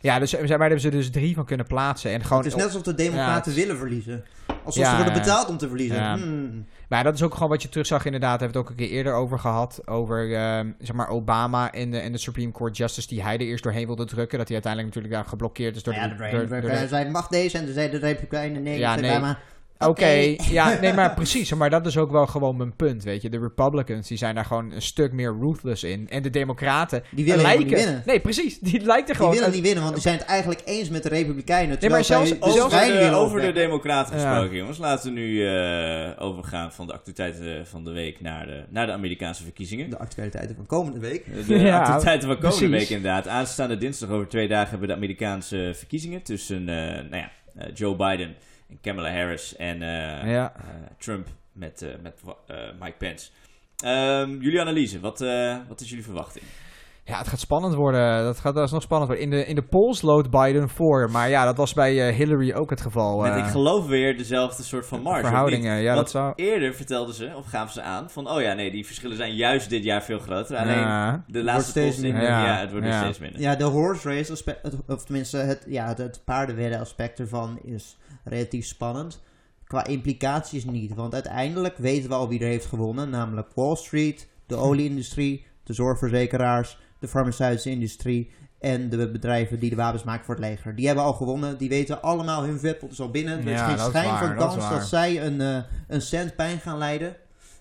Ja, dus daar hebben ze dus drie van kunnen plaatsen. En gewoon,
het is net alsof de democraten
Ja, het is-
willen verliezen. Alsof
Ja,
ze worden betaald om te verliezen.
Ja.
Hmm.
Maar dat is ook gewoon wat je terugzag inderdaad. Hebben we het ook een keer eerder over gehad. Over ehm, zeg maar Obama en de, en de Supreme Court Justice die hij er eerst doorheen wilde drukken. Dat hij uiteindelijk natuurlijk daar geblokkeerd is door
Ja,
de...
de, de,
door de-
zij mag deze en toen zeiden de Republikeinen nee.
Ja, nee.
Obama,
Oké, ja, *laughs* nee, maar precies. Maar dat is ook wel gewoon mijn punt, weet je. De Republicans, die zijn daar gewoon een stuk meer ruthless in. En de Democraten
Die willen
lijken...
niet winnen.
Nee, precies. Die lijken
Die
gewoon...
willen niet winnen, want die zijn het eigenlijk eens met de Republikeinen.
maar
terwijl
zelfs-
de
zelfs-
schijn
Over de, over democraten
Ja.
gesproken, jongens. Laten we nu eh, overgaan van de actualiteiten van de week naar de, naar de Amerikaanse verkiezingen.
De actualiteiten van komende week.
De *laughs*
Ja,
actualiteiten van komende
precies.
week inderdaad. Aanstaande dinsdag over twee dagen hebben we de Amerikaanse verkiezingen tussen eh, nou ja, eh, Joe Biden en Kamala Harris en eh,
Ja.
eh, Trump met, eh, met eh, Mike Pence. Ehm, jullie analyse, wat, eh, wat is jullie verwachting?
Ja, het gaat spannend worden. Dat gaat dat is nog spannend worden. In de, in de polls loodt Biden voor. Maar ja, dat was bij eh, Hillary ook het geval.
Met, ik geloof weer dezelfde soort van marge.
verhoudingen, ja,
Want
dat zou-
Eerder vertelden ze, of gaven ze aan, van oh ja, nee, die verschillen zijn juist dit jaar veel groter. Alleen
Ja.
de laatste
steeds
polls, ja,
Ja,
het wordt nu
ja.
steeds minder.
Ja, de horse race aspect, of tenminste het, ja, het, het paardenwedden aspect ervan is relatief spannend. Qua implicaties niet, want uiteindelijk weten we al wie er heeft gewonnen, namelijk Wall Street, de olieindustrie, de zorgverzekeraars, de farmaceutische industrie en de bedrijven die de wapens maken voor het leger. Die hebben al gewonnen, die weten allemaal hun vetpot is al binnen. Er is
Ja,
geen
is
schijn
waar,
van kans dat zij een, eh, een cent pijn gaan leiden.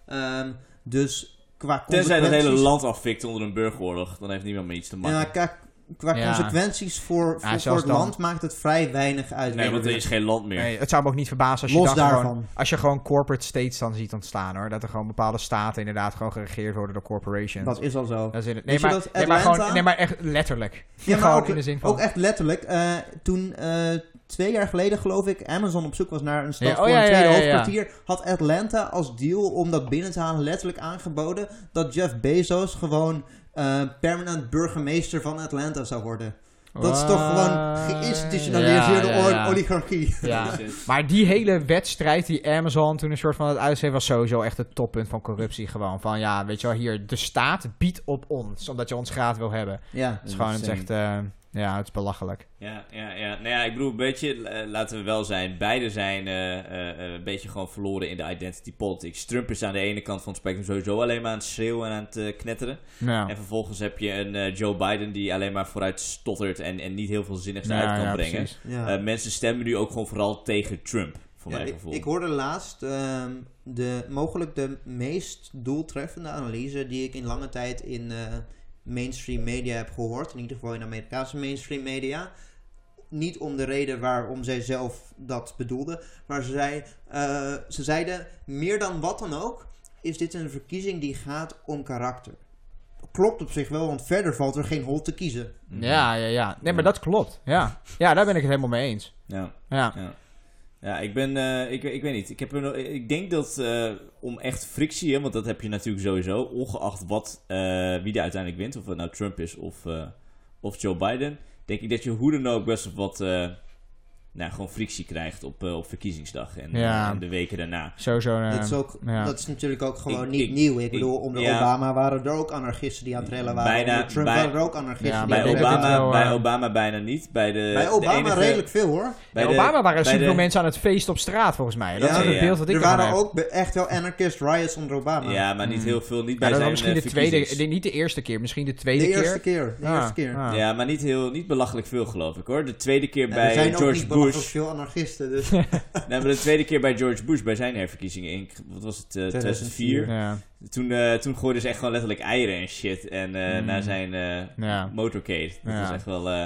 Ehm, dus qua
Tenzij dat hele land afvikt onder een burgeroorlog, dan heeft niemand meer iets te maken.
ja, qua,
Ja.
consequenties voor, voor, het
dan-
land maakt het vrij weinig uit.
nee, want er is geen land meer.
Nee, het zou me ook niet verbazen als je,
Los
dan
daarvan.
gewoon, als je gewoon corporate states dan ziet ontstaan hoor. Dat er gewoon bepaalde staten inderdaad gewoon geregeerd worden door corporations.
Dat is al zo.
Dat is in het,
Weet
nee, maar,
dat
nee, maar
Atlanta-
gewoon, nee, maar echt letterlijk.
Ja, maar ook,
in de zin van...
ook echt letterlijk. eh, toen eh, twee jaar geleden, geloof ik, Amazon op zoek was naar een stad
Ja, oh
voor
ja,
een tweede
ja, ja.
hoofdkwartier, had Atlanta als deal om dat binnen te halen letterlijk aangeboden dat Jeff Bezos gewoon eh, permanent burgemeester van Atlanta zou worden. Dat is toch gewoon geïnstitutionaliseerde
Ja, ja, ja.
o- oligarchie.
Dat.
Maar die hele wedstrijd die Amazon toen een soort van het uitschreef was sowieso echt het toppunt van corruptie gewoon. Van ja, weet je wel, hier, de staat biedt op ons, omdat je ons graag wil hebben.
Ja.
Het is gewoon, het is echt... eh, Ja, het is belachelijk.
Ja, ja, ja. Nou ja, ik bedoel, een beetje, laten we wel zijn, beide zijn eh, eh, eh, een beetje gewoon verloren in de identity politics. Trump is aan de ene kant van het spectrum sowieso alleen maar aan het schreeuwen en aan het knetteren.
Ja.
En vervolgens heb je een eh, Joe Biden die alleen maar vooruit stottert en, en niet heel veel zinnigs
Ja,
uit kan
ja,
brengen.
precies.
Ja.
Eh, mensen stemmen nu ook gewoon vooral tegen Trump, voor
Ja,
mijn
ik,
gevoel.
ik hoorde laatst ehm, de, mogelijk de meest doeltreffende analyse die ik in lange tijd in eh, mainstream media heb gehoord. In ieder geval in Amerikaanse mainstream media. Niet om de reden waarom zij zelf dat bedoelde. Maar ze, zei, eh, ze zeiden, meer dan wat dan ook, is dit een verkiezing die gaat om karakter. Klopt op zich wel, want verder valt er geen hol te kiezen.
Ja, ja, ja. Nee, maar dat klopt. Ja. ja, daar ben ik het helemaal mee eens.
Ja.
Ja.
Ja. Ja, ik ben, eh, ik, ik weet niet. Ik, heb ik denk dat eh, om echt frictie, hè, want dat heb je natuurlijk sowieso, ongeacht wat, eh, wie er uiteindelijk wint, of het nou Trump is of, of Joe Biden, denk ik dat je hoe dan ook best wat, nou, gewoon frictie krijgt op, eh, op verkiezingsdag en,
Ja.
eh, en de weken daarna.
Sowieso. eh,
dat, is ook,
ja.
dat is natuurlijk ook gewoon
Ik-
niet
ik-
nieuw. Ik
ik-
bedoel, onder
ja.
Obama waren er ook anarchisten die aan het trillen waren.
Bijna-
onder Trump
bij-
waren er ook anarchisten
Ja,
die
Bij Obama,
wel,
bij Obama bijna niet. Bij, de,
Bij
de
Obama
enige-
redelijk veel hoor.
bij de-
Obama waren er superveel mensen aan het feest op straat, volgens mij. Dat
Ja,
is het beeld dat ik
Er waren
heb.
ook echt wel anarchist riots onder Obama.
Ja, maar niet
Hmm.
heel veel. Niet bij
dat was
zijn
misschien de tweede, niet de eerste keer, misschien de
de
tweede
eerste
keer.
De
Ah,
eerste keer.
ah.
Ja, maar niet, heel, niet belachelijk veel geloof ik hoor. De tweede keer bij George
belachelijk
Bush.
veel anarchisten. Dus *laughs* *laughs*
Nee, maar de tweede keer bij George Bush, bij zijn herverkiezingen in, wat was het, eh, 2004.
Ja,
Toen, eh toen gooiden ze echt gewoon letterlijk eieren en shit en, eh
Mm.
naar zijn eh,
ja.
motorcade. Dat
Ja.
was echt wel, eh,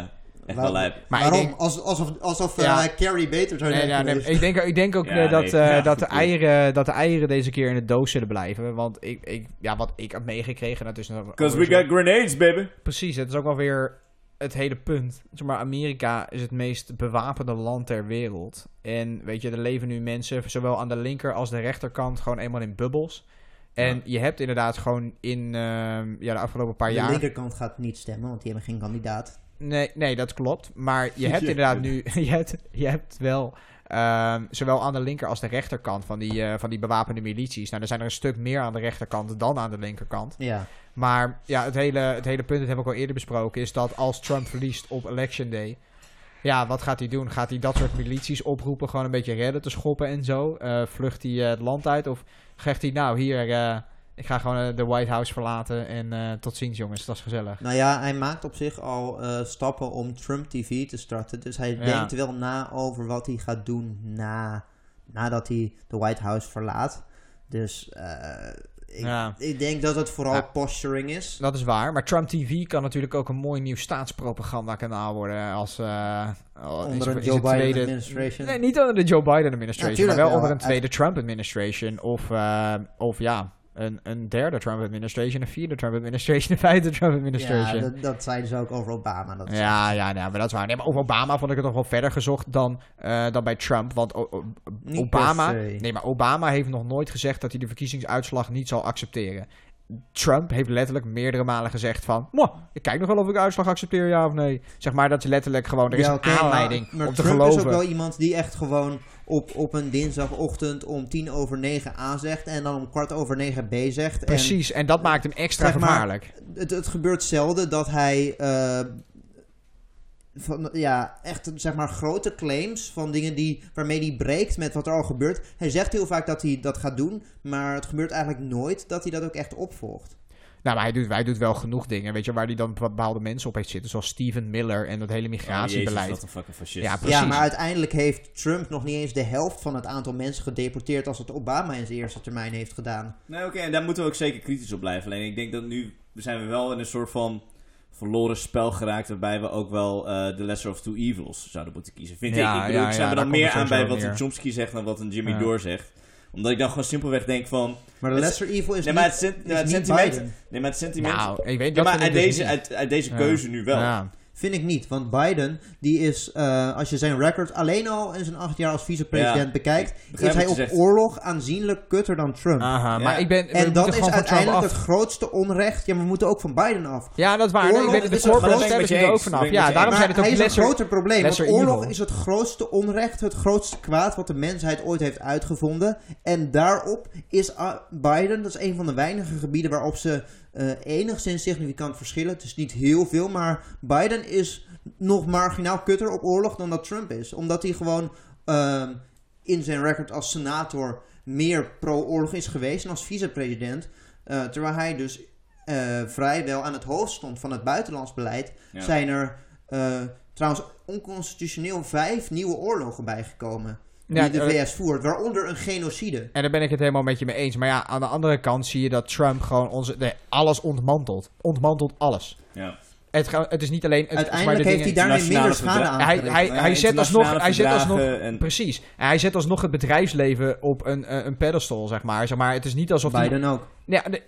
echt
Waar-
wel lijp.
Maar ik
waarom?
denk,
Als, alsof alsof
Ja.
Carrie beter zou
nee, ja, ik, denk, ik denk ook
Ja,
dat,
nee,
eh,
ja,
dat, de *laughs* eieren, dat de eieren deze keer in de doos zullen blijven. Want ik, ik, ja, wat ik heb meegekregen, is.
Because we got grenades, baby.
Precies, het is ook wel weer het hele punt. Zeg maar, Amerika is het meest bewapende land ter wereld. En weet je, er leven nu mensen, zowel aan de linker als de rechterkant, gewoon eenmaal in bubbels. En
Ja.
je hebt inderdaad gewoon in ehm, ja, de afgelopen paar
de
jaar...
linkerkant gaat niet stemmen, want die hebben geen kandidaat.
Nee, nee, dat klopt. Maar je *laughs* hebt inderdaad nu... *laughs* Je hebt, je hebt wel... ehm, zowel aan de linker als de rechterkant van die, eh, van die bewapende milities. Nou, er zijn er een stuk meer aan de rechterkant dan aan de linkerkant.
Ja.
Maar ja, het hele, het hele punt, dat hebben we ook al eerder besproken, is dat als Trump verliest op Election Day. Ja, wat gaat hij doen? Gaat hij dat soort milities oproepen, gewoon een beetje redden te schoppen en zo? Eh, vlucht hij eh, het land uit? Of zegt hij, nou hier, ik ga gewoon eh, de White House verlaten en eh, tot ziens jongens, dat is gezellig.
Nou ja, hij maakt op zich al eh, stappen om Trump TV te starten. Dus hij
Ja.
denkt wel na over wat hij gaat doen na, nadat hij de White House verlaat. Dus ik,
Ja.
ik denk dat het vooral
Ja.
posturing is.
Dat is waar, maar Trump TV kan natuurlijk ook een mooi nieuw staatspropagandakanaal worden als... al- is
Onder een Joe Biden
tweede-
administration.
Nee, niet onder de Joe Biden administration, maar wel onder een tweede Trump administration. Of, of ja, een, een derde Trump administration, een vierde Trump administration, *laughs* een vijfde Trump
ja,
administration.
dat, dat zeiden ze ook over Obama. Dat
Ja, ja, nee, maar dat is waar. Nee, maar over Obama vond ik het nog wel verder gezocht dan, eh, dan bij Trump. Want o- o-
Niet
Obama, nee, maar Obama heeft nog nooit gezegd dat hij de verkiezingsuitslag niet zal accepteren. Trump heeft letterlijk meerdere malen gezegd van... "Mwah, ik kijk nog wel of ik uitslag accepteer, ja of nee. Zeg maar, dat is letterlijk gewoon... Er is
Ja,
een
maar-
aanleiding
maar
om te
Trump
geloven.
is ook wel iemand die echt gewoon op, op een dinsdagochtend om tien over negen A zegt en dan om kwart over negen B zegt.
Precies, en dat maakt hem extra
Zeg maar,
gevaarlijk.
het, het gebeurt zelden dat hij eh, van, ja, echt zeg maar grote claims van dingen die, waarmee hij breekt met wat er al gebeurt. Hij zegt heel vaak dat hij dat gaat doen, maar het gebeurt eigenlijk nooit dat hij dat ook echt opvolgt.
Nou, maar hij doet, hij doet wel genoeg dingen, weet je, waar hij dan bepaalde mensen op heeft zitten. Zoals Steven Miller en dat hele
Oh,
migratiebeleid.
Jezus, wat een fucking fascist.
Ja, Precies.
Ja, maar uiteindelijk heeft Trump nog niet eens de helft van het aantal mensen gedeporteerd als het Obama in zijn eerste termijn heeft gedaan.
Nee, oké, en daar moeten we ook zeker kritisch op blijven. Alleen ik denk dat nu zijn we wel in een soort van verloren spel geraakt... waarbij we ook wel eh de lesser of two evils zouden moeten kiezen, vind
Ja,
ik. Ik bedoel,
ja,
ik
ja,
sta er
daar
dan meer aan bij wat een. Chomsky zegt dan wat een Jimmy
Ja.
Dore zegt. Omdat ik dan gewoon simpelweg denk van...
Maar de lesser evil is
Nee, maar
niet,
het, sen-
is
ja, het
niet
sentiment...
Biden.
Nee, maar het sentiment...
Nou, ik weet
ja,
dat
maar uit
dus
deze,
niet.
uit, uit deze
Ja.
keuze nu wel.
Vind ik niet, want Biden, die is, eh, als je zijn record alleen al in zijn acht jaar als vicepresident
Ja,
bekijkt, is hij op
zegt.
oorlog aanzienlijk kutter dan Trump.
Aha,
Ja.
maar ik ben...
en dat is uiteindelijk het grootste onrecht. Ja, maar we moeten ook van Biden af.
Ja, dat is waar.
Oorlog
ik ben, de
ik
hebben ze er ook vanaf. Ja, daarom
maar
zijn het ook
hij is een groter probleem. Want oorlog
evil.
is het grootste onrecht, het grootste kwaad wat de mensheid ooit heeft uitgevonden. En daarop is ah, Biden, dat is een van de weinige gebieden waarop ze eh, enigszins significant verschillen. Het is niet heel veel, maar Biden is nog marginaal kutter op oorlog dan dat Trump is. Omdat hij gewoon ehm, in zijn record als senator meer pro-oorlog is geweest en als vicepresident. eh, terwijl hij dus eh, vrijwel aan het hoofd stond van het buitenlands beleid,
Ja.
zijn er trouwens onconstitutioneel vijf nieuwe oorlogen bijgekomen.
Ja,
die de
eh,
VS voert, waaronder een genocide.
En daar ben ik het helemaal met je mee eens. Maar ja, aan de andere kant zie je dat Trump gewoon onze, de, alles ontmantelt. Ontmantelt alles.
Ja.
Het, het is niet alleen... Het,
Uiteindelijk heeft hij daarmee minder schade
verdragen.
Hij, hij, hij zet alsnog... Hij zet alsnog
en-
Precies. En hij zet alsnog het bedrijfsleven op een, eh, een pedestal, zeg maar. zeg maar. Het is niet alsof hij...
Biden ook.
Ja, de-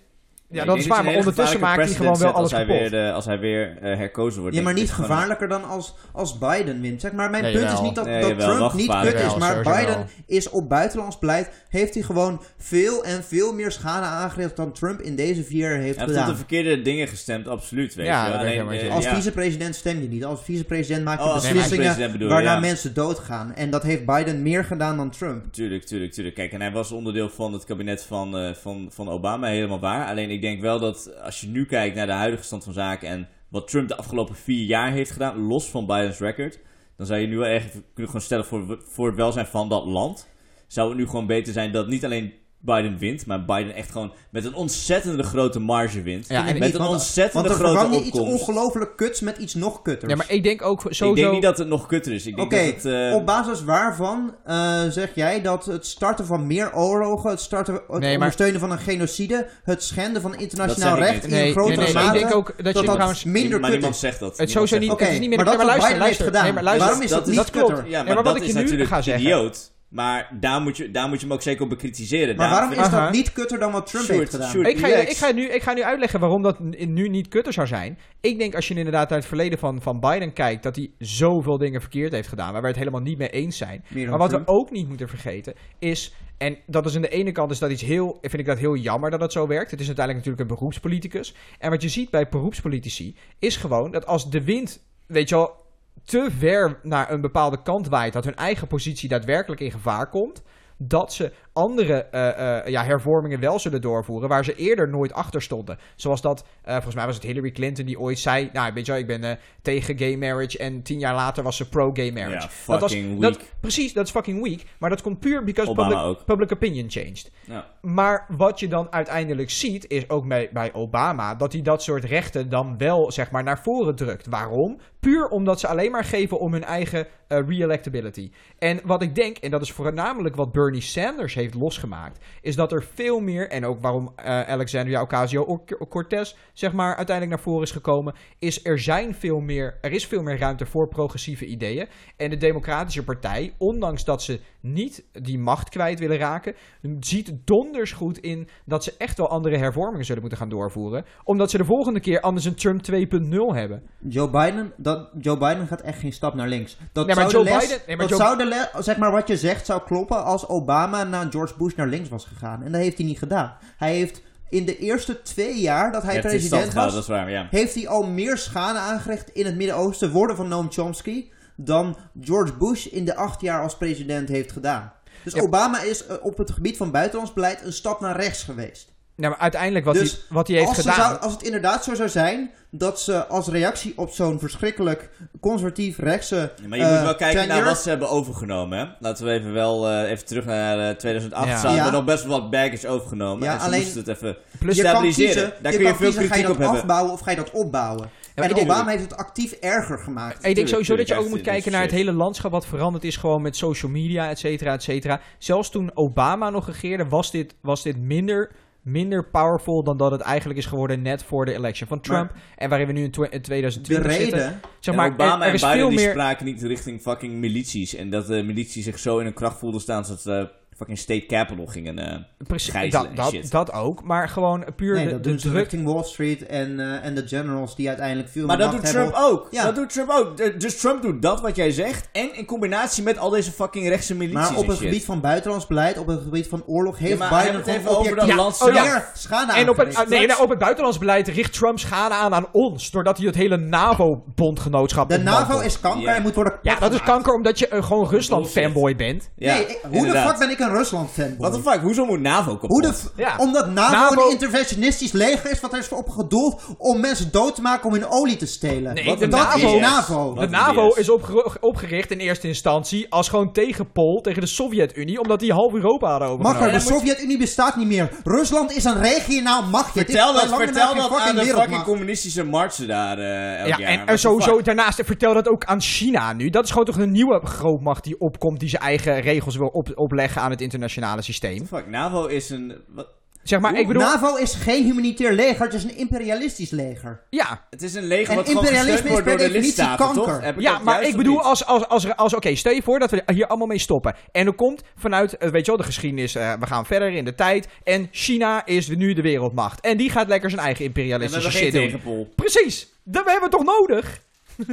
ja, dat is waar. Maar ondertussen maakt hij gewoon wel alles kapot.
zet Als hij weer, de- als hij weer eh, herkozen wordt.
Ja, maar niet gevaarlijker dan als, als Biden wint. Zeg maar, mijn
Nee,
punt is niet dat,
Nee,
dat
jawel, wel
Trump niet kut is, maar Biden is op buitenlands beleid, heeft hij gewoon veel en veel meer schade aangericht dan Trump in deze vier jaar heeft
Hij heeft
gedaan.
de verkeerde dingen gestemd, absoluut. Weet
Ja,
je. Alleen, eh,
Als
ja.
vicepresident stem je niet. Als vicepresident maak je
Oh,
beslissingen
bedoel
waarna
ja.
mensen doodgaan. En dat heeft Biden meer gedaan dan Trump.
Tuurlijk, tuurlijk, tuurlijk. Kijk, en hij was onderdeel van het kabinet van, eh, van, van Obama, helemaal waar. Alleen ik denk wel dat als je nu kijkt naar de huidige stand van zaken en wat Trump de afgelopen vier jaar heeft gedaan, los van Bidens record, dan zou je nu wel echt kunnen gewoon stellen voor, voor het welzijn van dat land. Zou het nu gewoon beter zijn dat niet alleen Biden wint, maar Biden echt gewoon met een ontzettende grote marge wint.
Ja, en
met
niet,
een
want-
ontzettende
Want
grote
vervang je iets
opkomst.
ongelooflijk kuts met iets nog kutters.
Ja, maar ik denk ook sowieso...
Ik denk niet dat het nog kutter is. Ik denk
Oké,
dat het... eh,
op basis waarvan eh, zeg jij dat het starten van meer oorlogen, het, starten, het
Nee, maar-
ondersteunen van een genocide, het schenden van internationaal recht
niet.
in
Nee,
grotere
nee, nee, maar
mate,
ik denk ook dat,
dat
je
dat
trouwens...
minder
maar
kut
niemand
is.
zegt dat.
Het
Niemand
sowieso
zegt
niet,
dat.
Oké,
het is niet meer...
maar
nee,
dat
maar
wat
luister,
heeft
luister. maar luister.
waarom is dat niet kutter?
Ja, maar,
maar wat
dat
ik
is
je nu
natuurlijk
ga zeggen-
idioot. Maar daar moet, je, daar moet je hem ook zeker op bekritiseren.
Maar
Daar
waarom is dat niet kutter dan wat Trump heeft gedaan?
Ik ga, ik, ga nu, ik ga nu uitleggen waarom dat nu niet kutter zou zijn. Ik denk als je inderdaad naar het verleden van, van Biden kijkt, dat hij zoveel dingen verkeerd heeft gedaan, waar we het helemaal niet mee eens zijn. Maar wat
Trump.
we ook niet moeten vergeten is, en dat is aan de ene kant is dat iets heel, vind ik dat heel jammer dat het zo werkt. Het is uiteindelijk natuurlijk een beroepspoliticus. En wat je ziet bij beroepspolitici is gewoon dat als de wind, weet je wel, te ver naar een bepaalde kant waait, dat hun eigen positie daadwerkelijk in gevaar komt, dat ze andere eh, eh, ja, hervormingen wel zullen doorvoeren waar ze eerder nooit achter stonden. Zoals dat, eh, volgens mij was het Hillary Clinton die ooit zei, nou weet je wel, ik ben tegen gay marriage en tien jaar later was ze pro-gay marriage.
Ja,
dat was,
fucking
dat,
weak.
precies, dat is fucking weak. Maar dat komt puur because public, public opinion changed.
Ja.
Maar wat je dan uiteindelijk ziet, is ook bij, bij Obama, dat hij dat soort rechten dan wel zeg maar naar voren drukt. Waarom? Puur omdat ze alleen maar geven om hun eigen eh, re-electability. En wat ik denk, en dat is voornamelijk wat Bernie Sanders heeft losgemaakt, is dat er veel meer, en ook waarom eh, Alexandria Ocasio-Cortez zeg maar uiteindelijk naar voren is gekomen, is er zijn veel meer, er is veel meer ruimte voor progressieve ideeën. En de Democratische Partij, ondanks dat ze niet die macht kwijt willen raken, ziet donders goed in dat ze echt wel andere hervormingen zullen moeten gaan doorvoeren. Omdat ze de volgende keer anders een Trump 2.0 hebben.
Joe Biden, dat, Joe Biden gaat echt geen stap naar links. Dat
Nee, maar
zou de
Joe
les,
Biden- nee, maar
dat
Joe-
zou de le- zeg maar wat je zegt zou kloppen als Obama na George Bush naar links was gegaan. En dat heeft hij niet gedaan. Hij heeft in de eerste twee jaar dat hij
heeft
president was,
dat is waar, ja.
heeft hij al meer schade aangericht in het Midden-Oosten, woorden van Noam Chomsky, dan George Bush in de acht jaar als president heeft gedaan. Dus
Ja.
Obama is eh, op het gebied van buitenlands beleid een stap naar rechts geweest.
Nou, maar uiteindelijk wat,
Dus
hij, wat hij heeft
als,
gedaan...
zou- als het inderdaad zo zou zijn dat ze als reactie op zo'n verschrikkelijk conservatief rechtse.
Ja, Maar je
eh,
moet wel kijken
tenure-
naar wat ze hebben overgenomen. Hè? Laten we even wel eh, even terug naar eh, 2008.
Ja.
Ze hadden
Ja.
nog best wel wat baggage overgenomen.
Ja,
en ze
alleen-
moesten het even
Plus,
je kan
stabiliseren.
kiezen,
Daar
je
kun je veel
kiezen, ga je
kritiek
dat
op hebben.
afbouwen of ga je dat opbouwen. en Obama heeft het actief erger gemaakt.
ik denk sowieso dat je ook moet kijken naar het hele landschap wat veranderd is gewoon met social media, et cetera, et cetera. Zelfs toen Obama nog regeerde was dit, was dit minder, minder powerful dan dat het eigenlijk is geworden net voor de election van Trump. en waarin we nu in, in
De
2020 zitten.
reden,
Zeg
En
maar,
Obama
er, er is
en Biden
veel
die
meer...
spraken niet richting fucking milities. En dat de milities zich zo in hun kracht voelden staan dat ze fucking state capital gingen eh
Precies, dat, dat,
shit.
dat ook, maar gewoon puur
nee,
de,
dat
de
doen ze
druk.
richting Wall Street en, eh, en de generals die uiteindelijk veel
Maar
meer
dat doet Trump
hebben.
ook.
Ja.
Dat doet Trump ook. Dus Trump doet dat wat jij zegt. En in combinatie met al deze fucking rechtse milities
Maar op het
shit.
gebied van buitenlands beleid, op het gebied van oorlog, heeft Biden
het even over dat land
zelf.
meer schade
En op het, nee, nou, op het buitenlands beleid richt Trump schade aan aan ons. Doordat hij het hele NAVO-bondgenootschap
De NAVO is kanker
Ja.
en moet worden
Ja, dat is kanker omdat je eh, gewoon. Rusland-fanboy bent.
Nee, hoe de fuck ben ik een een Rusland fanboy.
What the fuck, hoezo moet NAVO kapot?
Hoe de f-
Ja.
Omdat NAVO,
NAVO
een interventionistisch leger is, wat er is voor opgedoeld om mensen dood te maken om hun olie te stelen.
Nee,
Wat
de
een
dat
NAVO
is NAVO.
Wat
De
een
NAVO
BS.
is opge- opgericht in eerste instantie als gewoon tegenpol tegen de Sovjet-Unie, omdat die half Europa hadden overgenomen.
Makker, de Sovjet-Unie bestaat niet meer. Rusland is een regionaal machtje. Het
Vertel dat, vertel dat aan de fucking communistische marsen daar eh elk
Ja,
jaar.
en,
What
sowieso
fuck?
daarnaast vertel dat ook aan China nu. Dat is gewoon toch een nieuwe grootmacht die opkomt, die zijn eigen regels wil op, opleggen aan het internationale systeem.
Fuck, NAVO is een... Wat,
Zeg maar, ik bedoel,
NAVO is geen humanitair leger, het is een imperialistisch leger.
ja,
het is een leger
En
wat gewoon gesteund
imperialisme is
wordt door
per
de
definitie
lidstaten,
kanker.
toch?
Ja, maar ik bedoel, als, als, als, als oké, stel je voor dat we hier allemaal mee stoppen. En er komt vanuit, eh, weet je wel, de geschiedenis, eh, we gaan verder in de tijd. En China is nu de wereldmacht. En die gaat lekker zijn eigen
En we
imperialistische shit doen. Precies, dat hebben we toch nodig?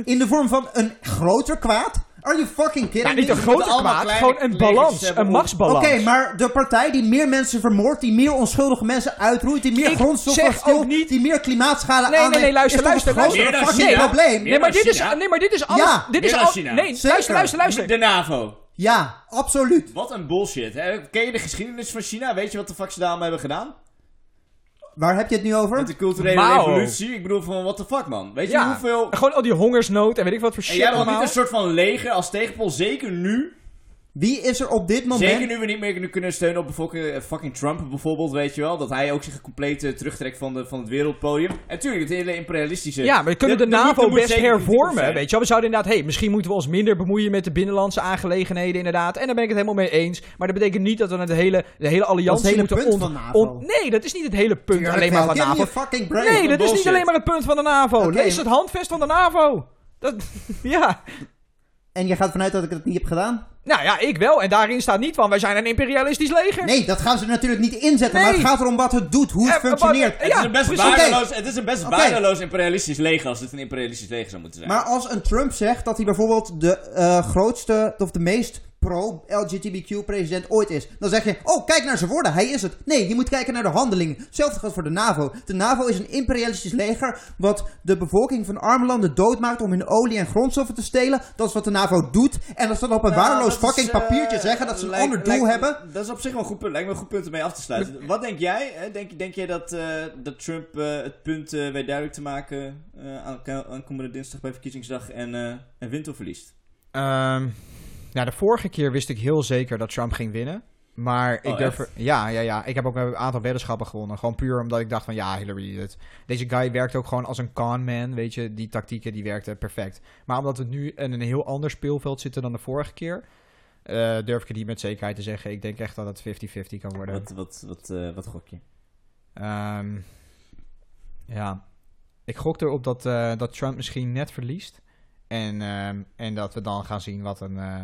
In de vorm van een groter kwaad? Are you fucking kidding
Ja, niet
me?
een grote kwaad, gewoon een balans, een machtsbalans.
Oké, maar de partij die meer mensen vermoordt, die meer onschuldige mensen uitroeit, die meer grondstoffen
niet-
die meer klimaatschade
Nee, nee,
aanneemt,
nee, luister,
is toch
luister,
luister. China.
probleem?
Nee, maar dit is, nee, maar dit is alles.
Ja,
dit is
dan
al,
China.
Nee,
Zeker.
luister, luister, luister.
De NAVO.
Ja, absoluut.
Wat een bullshit. Hè? Ken je de geschiedenis van China? Weet je wat de fuck ze daarom hebben gedaan?
Waar heb je het nu over?
Met de culturele revolutie? Ik bedoel van, what the fuck man? Weet je
Ja,
hoeveel...
gewoon al die hongersnood en weet ik wat voor
En
shit
jij wil niet
allemaal.
een soort van leger als tegenpol, zeker nu.
Wie is er op dit moment...
Zeker nu we niet meer kunnen steunen op eh, fucking Trump bijvoorbeeld, weet je wel. Dat hij ook zich compleet terugtrekt van, de, van het wereldpodium. En tuurlijk, het hele imperialistische...
Ja, maar we kunnen de, NAVO
moet
best hervormen, weet je wel. We zouden inderdaad, hey, misschien moeten we ons minder bemoeien met de binnenlandse aangeleggenheden, inderdaad. En daar ben ik het helemaal mee eens. Maar dat betekent niet dat we het hele, de hele alliantie
hele
moeten
punt
on-
van NAVO.
on- nee, dat is niet het hele punt
Tuurlijk
alleen maar van NAVO.
fucking break.
Nee, dat is niet alleen maar het punt van de NAVO. Lees
maar-
het handvest van de NAVO. Dat, *laughs* ja.
En je gaat vanuit dat ik het niet heb gedaan?
Nou ja, ik wel. En daarin staat niet van, wij zijn een imperialistisch leger.
Nee, dat gaan ze natuurlijk niet inzetten. Maar
Nee.
het gaat erom wat het doet, hoe het
Eh, wat-
functioneert.
Het is een best waardeloos, het is een best imperialistisch leger als het een imperialistisch leger zou moeten zijn.
Maar als een Trump zegt dat hij bijvoorbeeld de eh, grootste of de meest pro-LGBTQ-president ooit is, dan zeg je: Oh, kijk naar zijn woorden, hij is het. Nee, je moet kijken naar de handelingen. Hetzelfde geldt voor de NAVO. De NAVO is een imperialistisch leger wat de bevolking van arme landen doodmaakt om hun olie en grondstoffen te stelen. Dat is wat de NAVO doet. En dat ze dan op een
Nou,
waardeloos
is,
fucking
eh,
papiertje zeggen dat ze een ander doel hebben.
Dat is op zich wel een goed punt. Lijkt me een goed punt om mee af te sluiten. Wat denk jij? Hè? Denk, denk jij dat, eh, dat Trump eh, het punt eh, weet duidelijk te maken eh, aan, aan komende dinsdag bij verkiezingsdag en, eh en wint of verliest?
Ehm, nou, de vorige keer wist ik heel zeker dat Trump ging winnen. Maar ik
Oh,
durf... er- Ja, ja, ja. Ik heb ook een aantal weddenschappen gewonnen. Gewoon puur omdat ik dacht van... Ja, Hillary, het, deze guy werkt ook gewoon als een con man. Weet je, die tactieken die werkten perfect. Maar omdat we nu in een heel ander speelveld zitten dan de vorige keer... eh, durf ik het niet met zekerheid te zeggen. Ik denk echt dat het 50-50 kan worden.
Wat, wat, wat, eh, wat gok je?
Ehm, ja, ik gok erop dat, eh, dat Trump misschien net verliest. En, ehm, en dat we dan gaan zien wat een eh,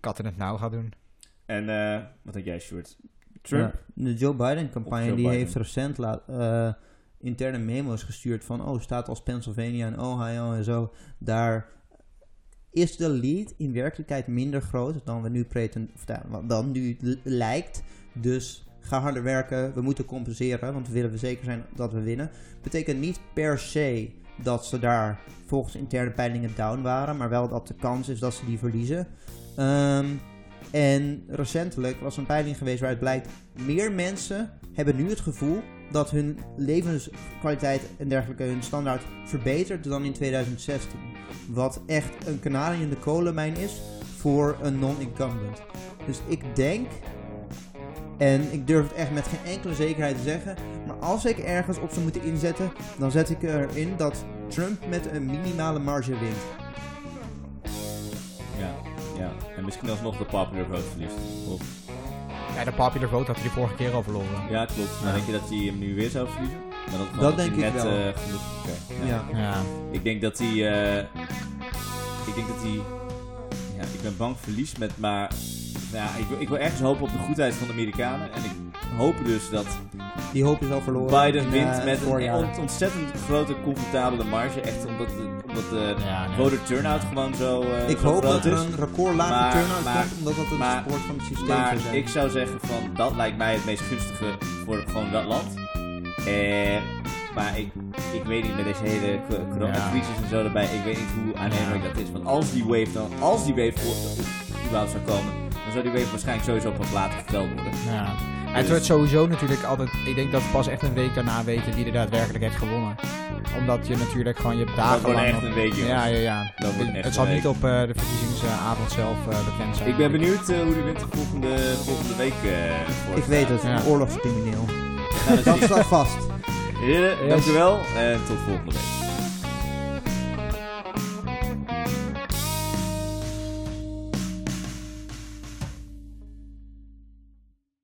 kat in het nauw gaat doen.
En eh, wat denk jij, Stuart? Trump?
Ja, de Joe Biden-campagne die
Biden.
heeft recent laat, eh, interne memo's gestuurd van... oh, staat als Pennsylvania en Ohio en zo... daar is de lead in werkelijkheid minder groot dan we nu preten, dan nu lijkt. Dus ga harder werken, we moeten compenseren, want we willen we zeker zijn dat we winnen. Betekent niet per se dat ze daar volgens interne peilingen down waren, maar wel dat de kans is dat ze die verliezen. Ehm, en recentelijk was een peiling geweest waaruit blijkt... meer mensen hebben nu het gevoel dat hun levenskwaliteit en dergelijke... hun standaard verbetert dan in 2016. Wat echt een kanarie in de kolenmijn is voor een non-incumbent. Dus ik denk... En ik durf het echt met geen enkele zekerheid te zeggen. Maar als ik ergens op zou moeten inzetten, dan zet ik erin dat Trump met een minimale marge wint.
Ja, ja. En misschien alsnog de popular vote verliest. Of-
Ja, de popular vote had hij de vorige keer al verloren.
Ja, klopt. Maar denk je dat hij hem nu weer zou verliezen? Maar dat,
denk ik wel.
eh, genoeg... Ja.
Ja.
Ik denk dat hij. eh, ik denk dat hij. Ja, ik ben bang verlies met. Maar. Nou ja, ik, wil, ik wil ergens hopen op de goedheid van de Amerikanen. En ik hoop dus dat
Die hoop is al verloren.
Biden
in,
wint
eh,
met een
voorjaar.
ont- ontzettend grote, comfortabele marge. Echt omdat de, omdat de
Ja, nee.
voter turnout gewoon zo. eh,
Ik
zo
hoop
groot
dat er
is.
een record lage
Maar-
turnout
maar-
komt, omdat dat een
maar-
sport van het systeem
Maar
zou zijn.
ik zou zeggen van dat lijkt mij het meest gunstige voor gewoon dat land. Eh, maar ik, ik weet niet met deze hele co- coronacrisis en zo erbij, ik weet niet hoe aannemelijk dat is. Want als die wave dan, als die wave voor, überhaupt zou komen, zou die week waarschijnlijk sowieso pas later verteld worden.
Ja. Het wordt sowieso natuurlijk altijd. Ik denk dat we pas echt een week daarna weten wie er daadwerkelijk heeft gewonnen. Omdat je natuurlijk gewoon je
Dat
dagen
wordt
lang.
echt een week, jongens.
ja, ja, ja.
Dat wordt echt
het zal
een
niet op eh, de verkiezingsavond zelf eh, bekend zijn.
Ik ben benieuwd eh, hoe de winter volgende, volgende week eh voor
Ik weet het,
Ja.
een oorlogscrimineel. Dat staat vast.
Heren,
Yes.
dank u wel en tot volgende week.